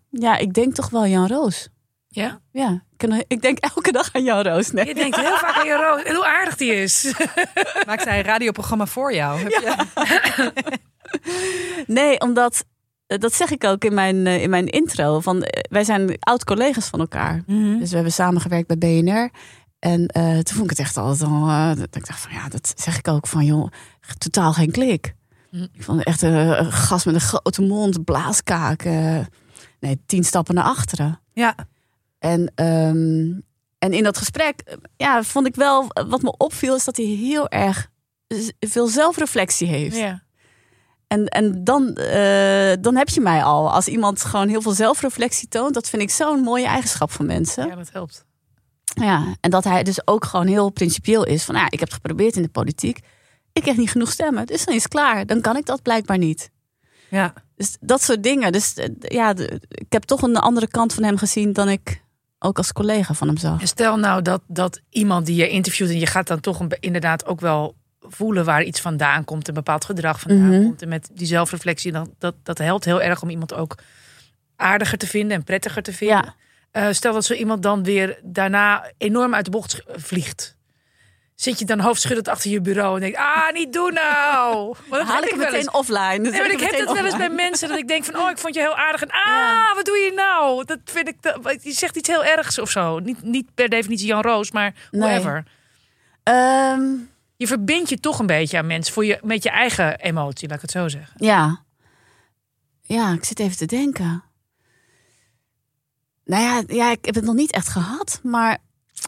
ja, ik denk toch wel Jan Roos. Ja? Ja, ik, denk elke dag aan Jan Roos. Nee. Je denkt heel vaak aan je roos. En hoe aardig die is. Maakt hij een radioprogramma voor jou? Heb je... Nee, omdat, eh, dat zeg ik ook in mijn, eh, in mijn intro, van, eh, wij zijn oud-collega's van elkaar. Mhm. Dus we hebben samengewerkt bij BNR. En eh, toen vond ik het echt altijd al, eh, dat ik dacht van ja, dat zeg ik ook van joh, totaal geen klik. Hm. Ik vond echt een, een gast met een grote mond, blaaskaak. eh, nee, tien stappen naar achteren. Ja. En, ehm, en in dat gesprek, eh, ja, vond ik wel, wat me opviel, is dat hij heel erg veel zelfreflectie heeft. Ja. En, en dan, eh, dan heb je mij al. Als iemand gewoon heel veel zelfreflectie toont, dat vind ik zo'n mooie eigenschap van mensen. ja, dat helpt. Ja, en dat hij dus ook gewoon heel principieel is. Van ja, ik heb het geprobeerd in de politiek. Ik krijg niet genoeg stemmen. Dus dan is het klaar. Dan kan ik dat blijkbaar niet. Ja. Dus dat soort dingen. Dus eh, ja, ik heb toch een andere kant van hem gezien dan ik ook als collega van hem zag. En stel nou dat, dat iemand die je interviewt en je gaat dan toch een, inderdaad ook wel voelen waar iets vandaan komt, een bepaald gedrag vandaan Mhm. komt. En met die zelfreflectie, dan, dat, dat helpt heel erg om iemand ook aardiger te vinden en prettiger te vinden. Ja. Eh, stel dat zo iemand dan weer daarna enorm uit de bocht vliegt. Zit je dan hoofdschuddend achter je bureau en denkt, ah, niet doen nou. Dat Dan haal ik ik hem wel eens. meteen offline. Nee, maar ik heb meteen het wel eens bij mensen dat ik denk van, oh, ik vond je heel aardig. En ah, Ja. wat doe je nou? Dat vind ik, te- je zegt iets heel ergs of zo. Niet, niet per definitie Jan Roos, maar Nee. whatever. Ehm, Je verbindt je toch een beetje aan mensen voor je, met je eigen emotie, laat ik het zo zeggen. ja. Ja, ik zit even te denken. Nou ja, ja, ik heb het nog niet echt gehad. Maar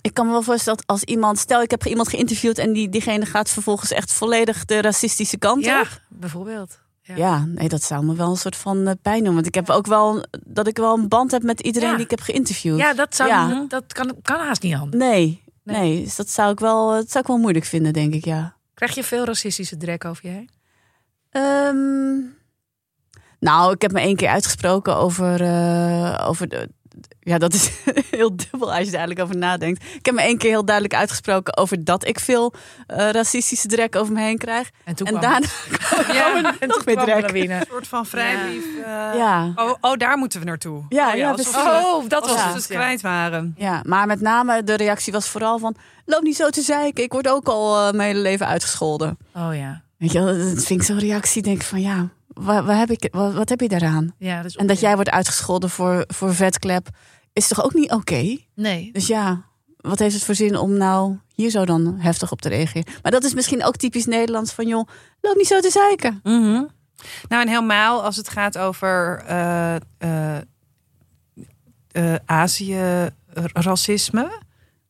ik kan me wel voorstellen dat als iemand... Stel, ik heb iemand geïnterviewd en die, diegene gaat vervolgens echt volledig de racistische kant Ja, op. bijvoorbeeld. Ja. Ja, nee, dat zou me wel een soort van eh, pijn doen. Want ik heb ook wel dat ik wel een band heb met iedereen die ik heb geïnterviewd. Ja, dat, zou, dat kan, kan haast niet anders. Nee, Nee. nee. Dus dat zou ik wel, dat zou ik wel moeilijk vinden, denk ik, ja. Krijg je veel racistische drek over je heen? Ehm, nou, ik heb me één keer uitgesproken over, eh, over de. Ja, dat is heel dubbel als je er eigenlijk over nadenkt. Ik heb me één keer heel duidelijk uitgesproken over dat ik veel eh, racistische drek over me heen krijg. En toen En kwam, daarna ja, en nog de drek. Een soort van vrijbrief. eh, Ja. Oh, oh, daar moeten we naartoe. Ja, oh, ja, alsof precies. we- Oh, dat was Ja. ja. kwijt waren. Ja, maar met name de reactie was vooral van... loop niet zo te zeiken, ik word ook al eh, mijn hele leven uitgescholden. Oh ja. Weet je, wel, dat vind ik zo'n reactie. Denk ik van ja, wat, wat, heb ik, wat, wat heb je daaraan? ja dat is En dat jij wordt uitgescholden voor, voor vetklep is toch ook niet oké? Nee. Dus ja, wat heeft het voor zin om nou hier zo dan heftig op te reageren? Maar dat is misschien ook typisch Nederlands van joh, loop niet zo te zeiken. Mhm. Nou, en helemaal als het gaat over eh eh, Azië-racisme.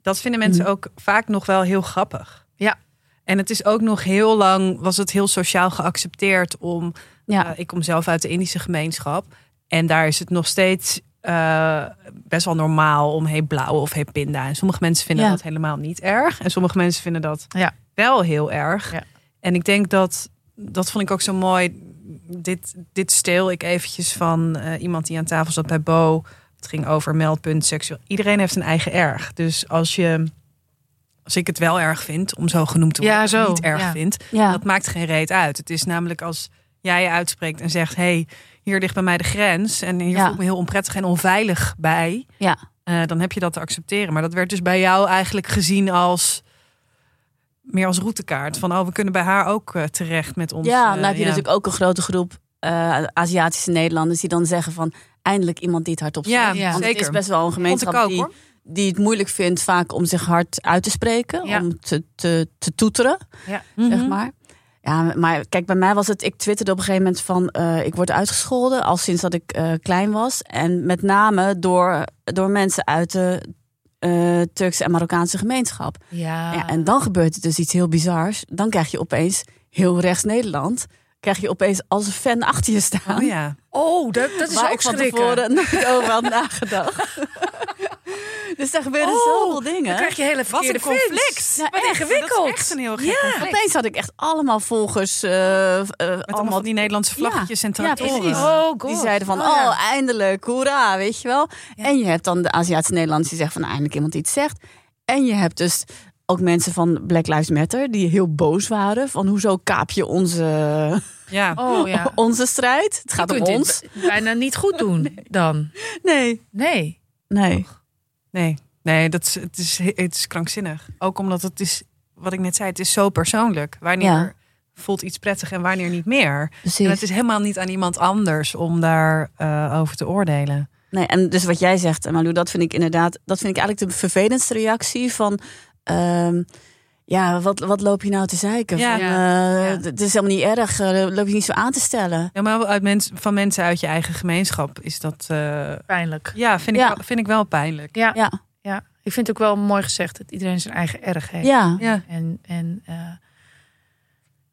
Dat vinden mensen Mhm. ook vaak nog wel heel grappig. Ja. En het is ook nog heel lang, was het heel sociaal geaccepteerd om... Ja, ik kom zelf uit de Indische gemeenschap. En daar is het nog steeds eh, best wel normaal om hey blauw of hey pinda. En sommige mensen vinden Ja. dat helemaal niet erg. En sommige mensen vinden dat Ja. wel heel erg. Ja. En ik denk dat, dat vond ik ook zo mooi. Dit, dit steel ik eventjes van eh, iemand die aan tafel zat bij Bo. Het ging over meldpunt seksueel. Iedereen heeft een eigen erg. Dus als je, als ik het wel erg vind om zo genoemd te worden, Ja, zo, niet erg ja. vind, ja. dat maakt geen reet uit. Het is namelijk als jij je uitspreekt en zegt: hey, hier ligt bij mij de grens en hier Ja. voel ik me heel onprettig en onveilig bij. ja. eh, dan heb je dat te accepteren. Maar dat werd dus bij jou eigenlijk gezien als meer als routekaart. Van oh, we kunnen bij haar ook eh, terecht met ons. ja, eh, nou heb je natuurlijk ook een grote groep Aziatische Nederlanders die dan zeggen van eindelijk iemand die het hardop zegt. Ja, Ja. Want zeker. het is best wel een gemeenschap ook, die, hoor. die het moeilijk vindt vaak om zich hard uit te spreken, Ja. om te, te, te toeteren. zeg Mhm. maar. Ja, maar kijk, bij mij was het. Ik twitterde op een gegeven moment van. eh, ik word uitgescholden al sinds dat ik eh, klein was. En met name door, door mensen uit de eh, Turkse en Marokkaanse gemeenschap. Ja. Ja, en dan gebeurt het dus iets heel bizars. Dan krijg je opeens heel rechts Nederland. Krijg je opeens als een fan achter je staan. Oh ja. Oh, dat, dat is waar ook ik van tevoren nooit over had nagedacht. Dus daar gebeuren Oh, zoveel Dan dingen. krijg je hele Wat verkeerde een conflict. Ja, Wat echt. ingewikkeld. Dat is echt een heel gek conflict. Opeens had ik echt allemaal volgers. eh, eh, Met allemaal die Nederlandse vlaggetjes en Ja, tractoren. Oh. Die zeiden van, Oh, oh, ja. eindelijk, hoera, weet je wel. Ja. En je hebt dan de Aziatische Nederlanders die zeggen van, eindelijk iemand die iets zegt. En je hebt dus ook mensen van Black Lives Matter die heel boos waren. Van, hoezo kaap je onze, Ja. Oh ja. onze strijd? Het gaat Je om kunt ons. dit bijna niet goed doen dan. Nee. Nee. Nee. Nee, nee dat is, het, is, het is krankzinnig. Ook omdat het is, wat ik net zei, het is zo persoonlijk. Wanneer Ja. voelt iets prettig en wanneer niet meer. En Precies. het is helemaal niet aan iemand anders om daar eh, over te oordelen. Nee, en dus wat jij zegt, Malou, dat vind ik inderdaad, dat vind ik eigenlijk de vervelendste reactie van. ehm, ja, wat, wat loop je nou te zeiken? Ja. Van, Ja. eh, Ja. Het is helemaal niet erg. eh, loop je niet zo aan te stellen. Ja, maar uit mens, van mensen uit je eigen gemeenschap is dat. eh, Pijnlijk. ja, vind ik, Ja. Wel, vind ik wel pijnlijk. Ja, ja. Ja, Ik vind het ook wel mooi gezegd dat iedereen zijn eigen erg heeft. ja. Ja. En, en eh,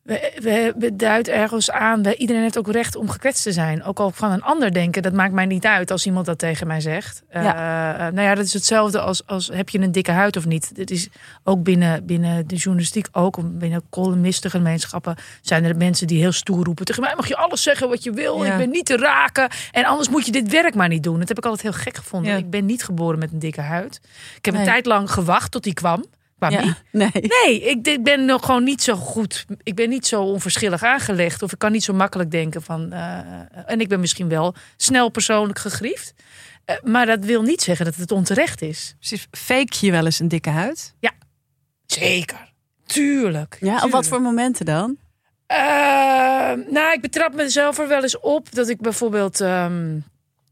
we, we, we duidt ergens aan. We, iedereen heeft ook recht om gekwetst te zijn. Ook al van een ander denken, dat maakt mij niet uit als iemand dat tegen mij zegt. Eh, nou ja, dat is hetzelfde als, als heb je een dikke huid of niet. Dit is ook binnen, binnen de journalistiek, ook binnen columnistengemeenschappen, zijn er mensen die heel stoer roepen. Tegen mij mag je alles zeggen wat je wil. Ja. Ik ben niet te raken. En anders moet je dit werk maar niet doen. Dat heb ik altijd heel gek gevonden. Ja. Ik ben niet geboren met een dikke huid. Ik heb Nee. een tijd lang gewacht tot die kwam. Ja, nee. Nee, ik ik ben nog gewoon niet zo goed. Ik ben niet zo onverschillig aangelegd. Of ik kan niet zo makkelijk denken van. eh, en ik ben misschien wel snel persoonlijk gegriefd. Eh, maar dat wil niet zeggen dat het onterecht is. Precies. Fake je wel eens een dikke huid? Zeker. Tuurlijk. Ja, op wat voor momenten dan? Eh, nou, ik betrap mezelf er wel eens op dat ik bijvoorbeeld ehm,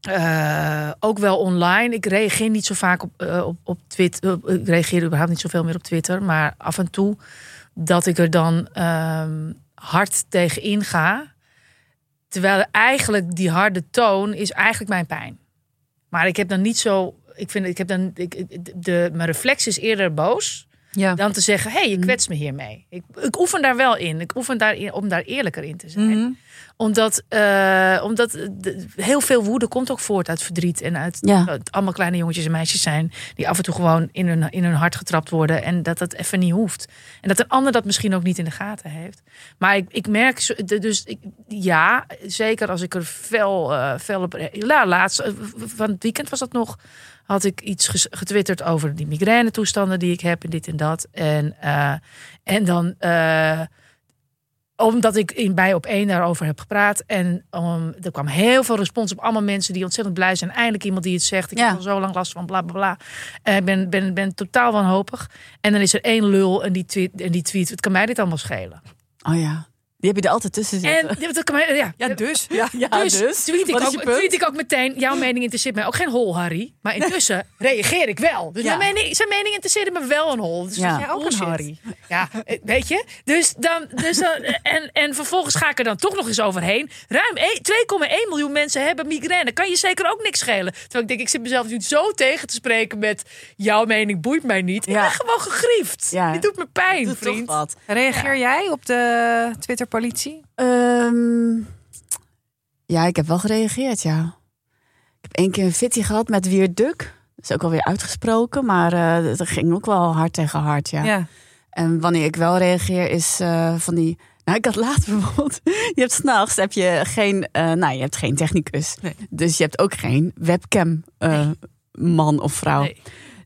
eh, ook wel online. Ik reageer niet zo vaak op, eh, op, op Twitter. Ik reageer überhaupt niet zoveel meer op Twitter. Maar af en toe dat ik er dan ehm, hard tegen inga. Terwijl eigenlijk die harde toon is eigenlijk mijn pijn. Maar ik heb dan niet zo. Ik vind, ik heb dan. Ik, de, mijn reflex is eerder boos Ja. dan te zeggen: hé, hey, je kwetst me hiermee. Ik, ik oefen daar wel in. Ik oefen daarin om daar eerlijker in te zijn. Mhm. Omdat, eh, omdat de- heel veel woede komt ook voort uit verdriet. En uit Ja. dat het allemaal kleine jongetjes en meisjes zijn. Die af en toe gewoon in hun, in hun hart getrapt worden. En dat dat even niet hoeft. En dat een ander dat misschien ook niet in de gaten heeft. Maar ik, ik merk, dus ik, ja, zeker als ik er fel, eh, fel op. Ja, laatst, eh, van het weekend was dat nog. Had ik iets getwitterd over die migraine toestanden die ik heb en dit en dat. En, en dan. Omdat ik in bij op één daarover heb gepraat. En um, er kwam heel veel respons op allemaal mensen die ontzettend blij zijn. Eindelijk iemand die het zegt. Ik Ja. heb al zo lang last van bla bla bla. Eh, Ik ben, ben, ben totaal wanhopig. En dan is er één lul en die tweet, en die tweet. Het kan mij dit allemaal schelen. Oh ja, die heb je er altijd tussen En zitten. dat kan mij, ja, Ja, dus. Ja. ja, dus, tweet, ik ook, je punt? tweet ik ook meteen. Jouw mening interesseert mij ook geen hol, Harry. Maar intussen reageer ik wel. Dus Ja. mijn mening, zijn mening interesseerde me wel een hol. Dus Ja. dat is Jij ook een. Harry. Ja, eh, weet je? Dus dan, dus dan en, en vervolgens ga ik er dan toch nog eens overheen. Ruim één- 2,1 miljoen mensen hebben migraine. Kan je zeker ook niks schelen. Terwijl ik denk, ik zit mezelf nu zo tegen te spreken met jouw mening boeit mij niet. Ik ben gewoon gegriefd. Ja. Dit doet me pijn, Doet toch vriend. wat. Reageer jij op de Twitter-politie? Ehm, ja, ik heb wel gereageerd, ja. Ik heb één keer een fitty gehad met Wier Duk. Dat is ook alweer uitgesproken, maar eh dat ging ook wel hard tegen hard, ja. Ja. En wanneer ik wel reageer is eh, van die... Nou, ik had laatst bijvoorbeeld... Je hebt s'nachts heb je geen... eh, nou, je hebt geen technicus. Nee. Dus je hebt ook geen webcam man of vrouw. Nee.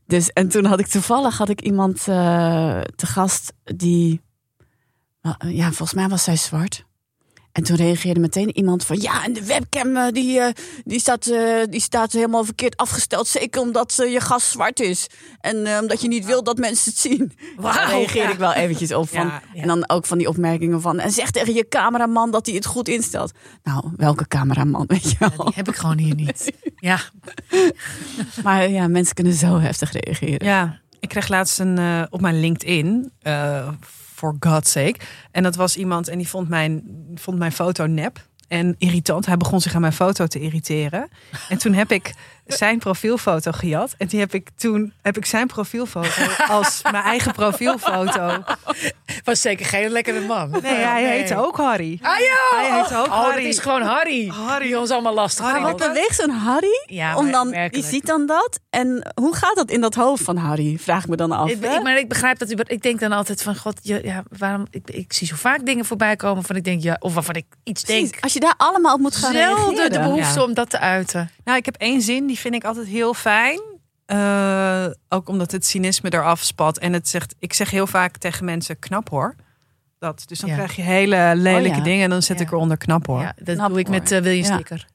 Dus, en toen had ik toevallig had ik iemand te gast die... eh, Ja, volgens mij was zij zwart. En toen reageerde meteen iemand van... Ja, en de webcam eh, die, eh, die, staat, die staat helemaal verkeerd afgesteld. Zeker omdat je gas zwart is. En omdat je niet wil dat mensen het zien. Daar reageerde ja. ik wel eventjes op. Van, Ja, ja. En dan ook van die opmerkingen van... En zeg tegen je cameraman dat hij het goed instelt. Nou, welke cameraman, weet je wel. Die heb ik gewoon hier niet. Ja, Maar ja, mensen kunnen zo heftig reageren. Ja, ik kreeg laatst een op mijn LinkedIn, for God's sake. En dat was iemand en die vond mijn, vond mijn foto nep en irritant. Hij begon zich aan mijn foto te irriteren. En toen heb ik zijn profielfoto gejat. En die heb ik toen heb ik zijn profielfoto als mijn eigen profielfoto. was zeker geen lekkere man. Nee, hij heette ook Harry. Ah ja! Hij heet ook oh, Harry. is gewoon Harry. Harry. Die ons allemaal lastig. Maar wat beweegt zo'n Harry? Ja, om dan, werkelijk. ziet dan dat. En hoe gaat dat in dat hoofd van Harry? Vraag ik me dan af. Ik, hè? ik, maar ik begrijp dat u. Ik denk dan altijd van God, je, ja, waarom? Ik, ik zie zo vaak dingen voorbij komen van ik denk ja, of waarvan ik iets Precies, denk. Als je daar allemaal op moet gaan Zelden de behoefte Ja. om dat te uiten. Nou, ik heb één zin, die vind ik altijd heel fijn. Eh, ook omdat het cynisme eraf spat. En het zegt, ik zeg heel vaak tegen mensen knap hoor. Dat. Dus dan Ja. krijg je hele lelijke Oh ja. dingen en dan zet Ja. ik eronder knap hoor. Ja, dat Knap, doe ik met hoor. eh, wil je een Ja. sticker?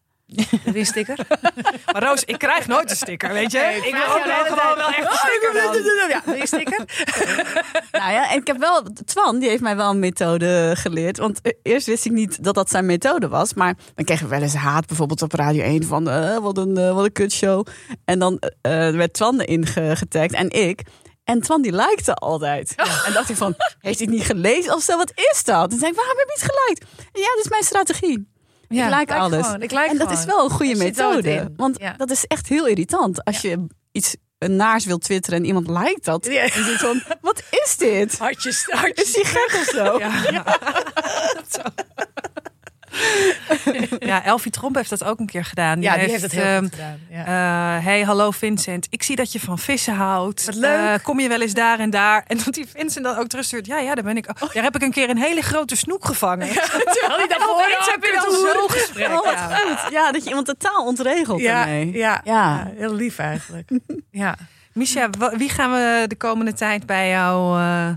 Een sticker? Maar Roos, ik krijg nooit een sticker, weet je? Nee, ik wil ook wel gewoon wel echt een sticker dan. Ja, wil je sticker? Nou ja, en ik heb wel, Twan, die heeft mij wel een methode geleerd. Want eh, eerst wist ik niet dat dat zijn methode was. Maar dan kregen we wel eens haat, bijvoorbeeld op Radio 1 van eh, wat, een, eh, wat een kutshow. En dan werd Twan erin ge- getagd en ik. En Twan die likte altijd. En dacht ik van, heeft hij het niet gelezen of zo? Wat is dat? En zei ik, waarom heb je niet geliked? Ja, dat is mijn strategie. Ja, ik like alles. gewoon, ik like en dat is wel een goede methode. Want Ja. dat is echt heel irritant. Als je iets naars wilt twitteren en iemand liked dat. Ja. En zit van, wat is dit? Hartjes, Is hartjes. die gek of zo? Ja. ja, Elfie Tromp heeft dat ook een keer gedaan. ja, die heeft het heel ehm, goed gedaan. Ja. eh, hey, hallo Vincent. Ik zie dat je van vissen houdt. Wat leuk. Eh, kom je wel eens daar en daar? En dat die Vincent dan ook terugstuurt. Ja, ja, daar ben ik. ook. Daar heb ik een keer een hele grote snoek gevangen. Terwijl hij daarvoor Opeens heb je dan zo'n gesprek. Oh, ja. goed. Ja, dat je iemand totaal ontregelt ja, daarmee. ja, Ja. ja, heel lief eigenlijk. ja. Misha, wie gaan we de komende tijd bij jou eh,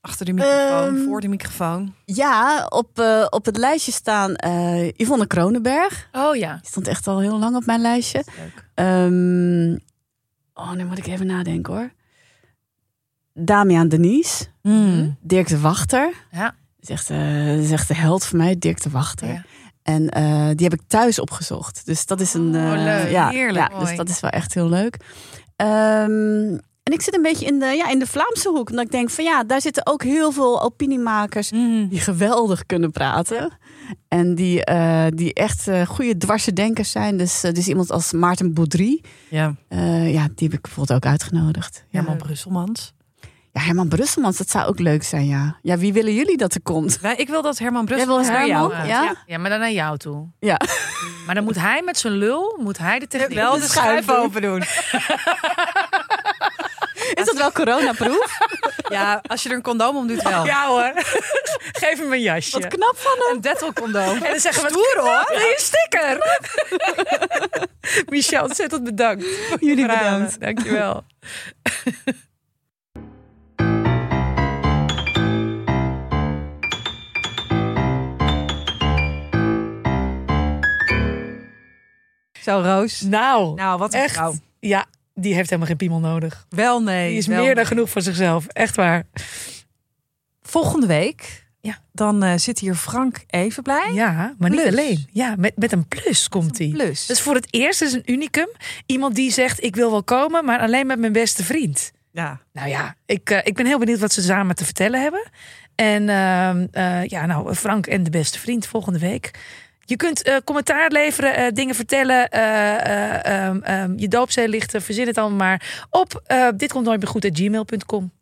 achter de microfoon, Ehm, voor de microfoon? Ja, op, eh, op het lijstje staan eh Yvonne Kronenberg. Oh ja. Die stond echt al heel lang op mijn lijstje. Leuk. Ehm, oh, nu moet ik even nadenken hoor. Damian Denise. Hmm. Dirk de Wachter. Ja. Dat is echt, eh, is echt de held van mij, Dirk de Wachter. Ja. En die heb ik thuis opgezocht. Dus dat is een. Oh, leuk. Ja, Heerlijk. ja, dus dat is wel echt heel leuk. Ehm, en ik zit een beetje in de, ja, in de Vlaamse hoek. Omdat ik denk van ja, daar zitten ook heel veel opiniemakers Hmm. die geweldig kunnen praten. En die, eh, die echt eh, goede dwarsdenkers zijn. Dus, eh, dus iemand als Maarten Boudry. Ja, ja, die heb ik bijvoorbeeld ook uitgenodigd. Ja. Herman Brusselmans. ja, Herman Brusselmans, dat zou ook leuk zijn, ja. Ja, wie willen jullie dat er komt? Wij- Ik wil dat Herman Brusselmans naar jou. Ja? Ja, maar dan naar jou toe. Ja. Maar dan moet hij met zijn lul, moet hij de techniek... Wel de De schuif open doen. Is dat wel coronaproof? Ja, als je er een condoom om doet wel. Ja hoor. Geef hem een jasje. Wat knap van hem. Een Dettol condoom. En dan zeggen we, Stoer, hoor. Wil je een sticker? Michel, ontzettend bedankt. Jullie bedankt. Dankjewel. Zo, Roos. Nou, Nou, wat een echt. vrouw. Ja, die heeft helemaal geen piemel nodig. Wel nee. Die is meer dan nee. genoeg voor zichzelf. Echt waar. Volgende week, Ja. dan eh, zit hier Frank Evenblij. Ja, maar niet alleen. Ja, met, met een plus komt hij. Plus. Is voor het eerst is een unicum. Iemand die zegt, ik wil wel komen, maar alleen met mijn beste vriend. ja. Nou ja, ik, eh, ik ben heel benieuwd wat ze samen te vertellen hebben. En ehm, eh, ja, nou, Frank en de beste vriend volgende week. Je kunt eh, commentaar leveren, eh, dingen vertellen, eh, eh, ehm, ehm, je doopzee lichten, verzin het allemaal maar op uh, dit komt nooit meer goed at gmail.com.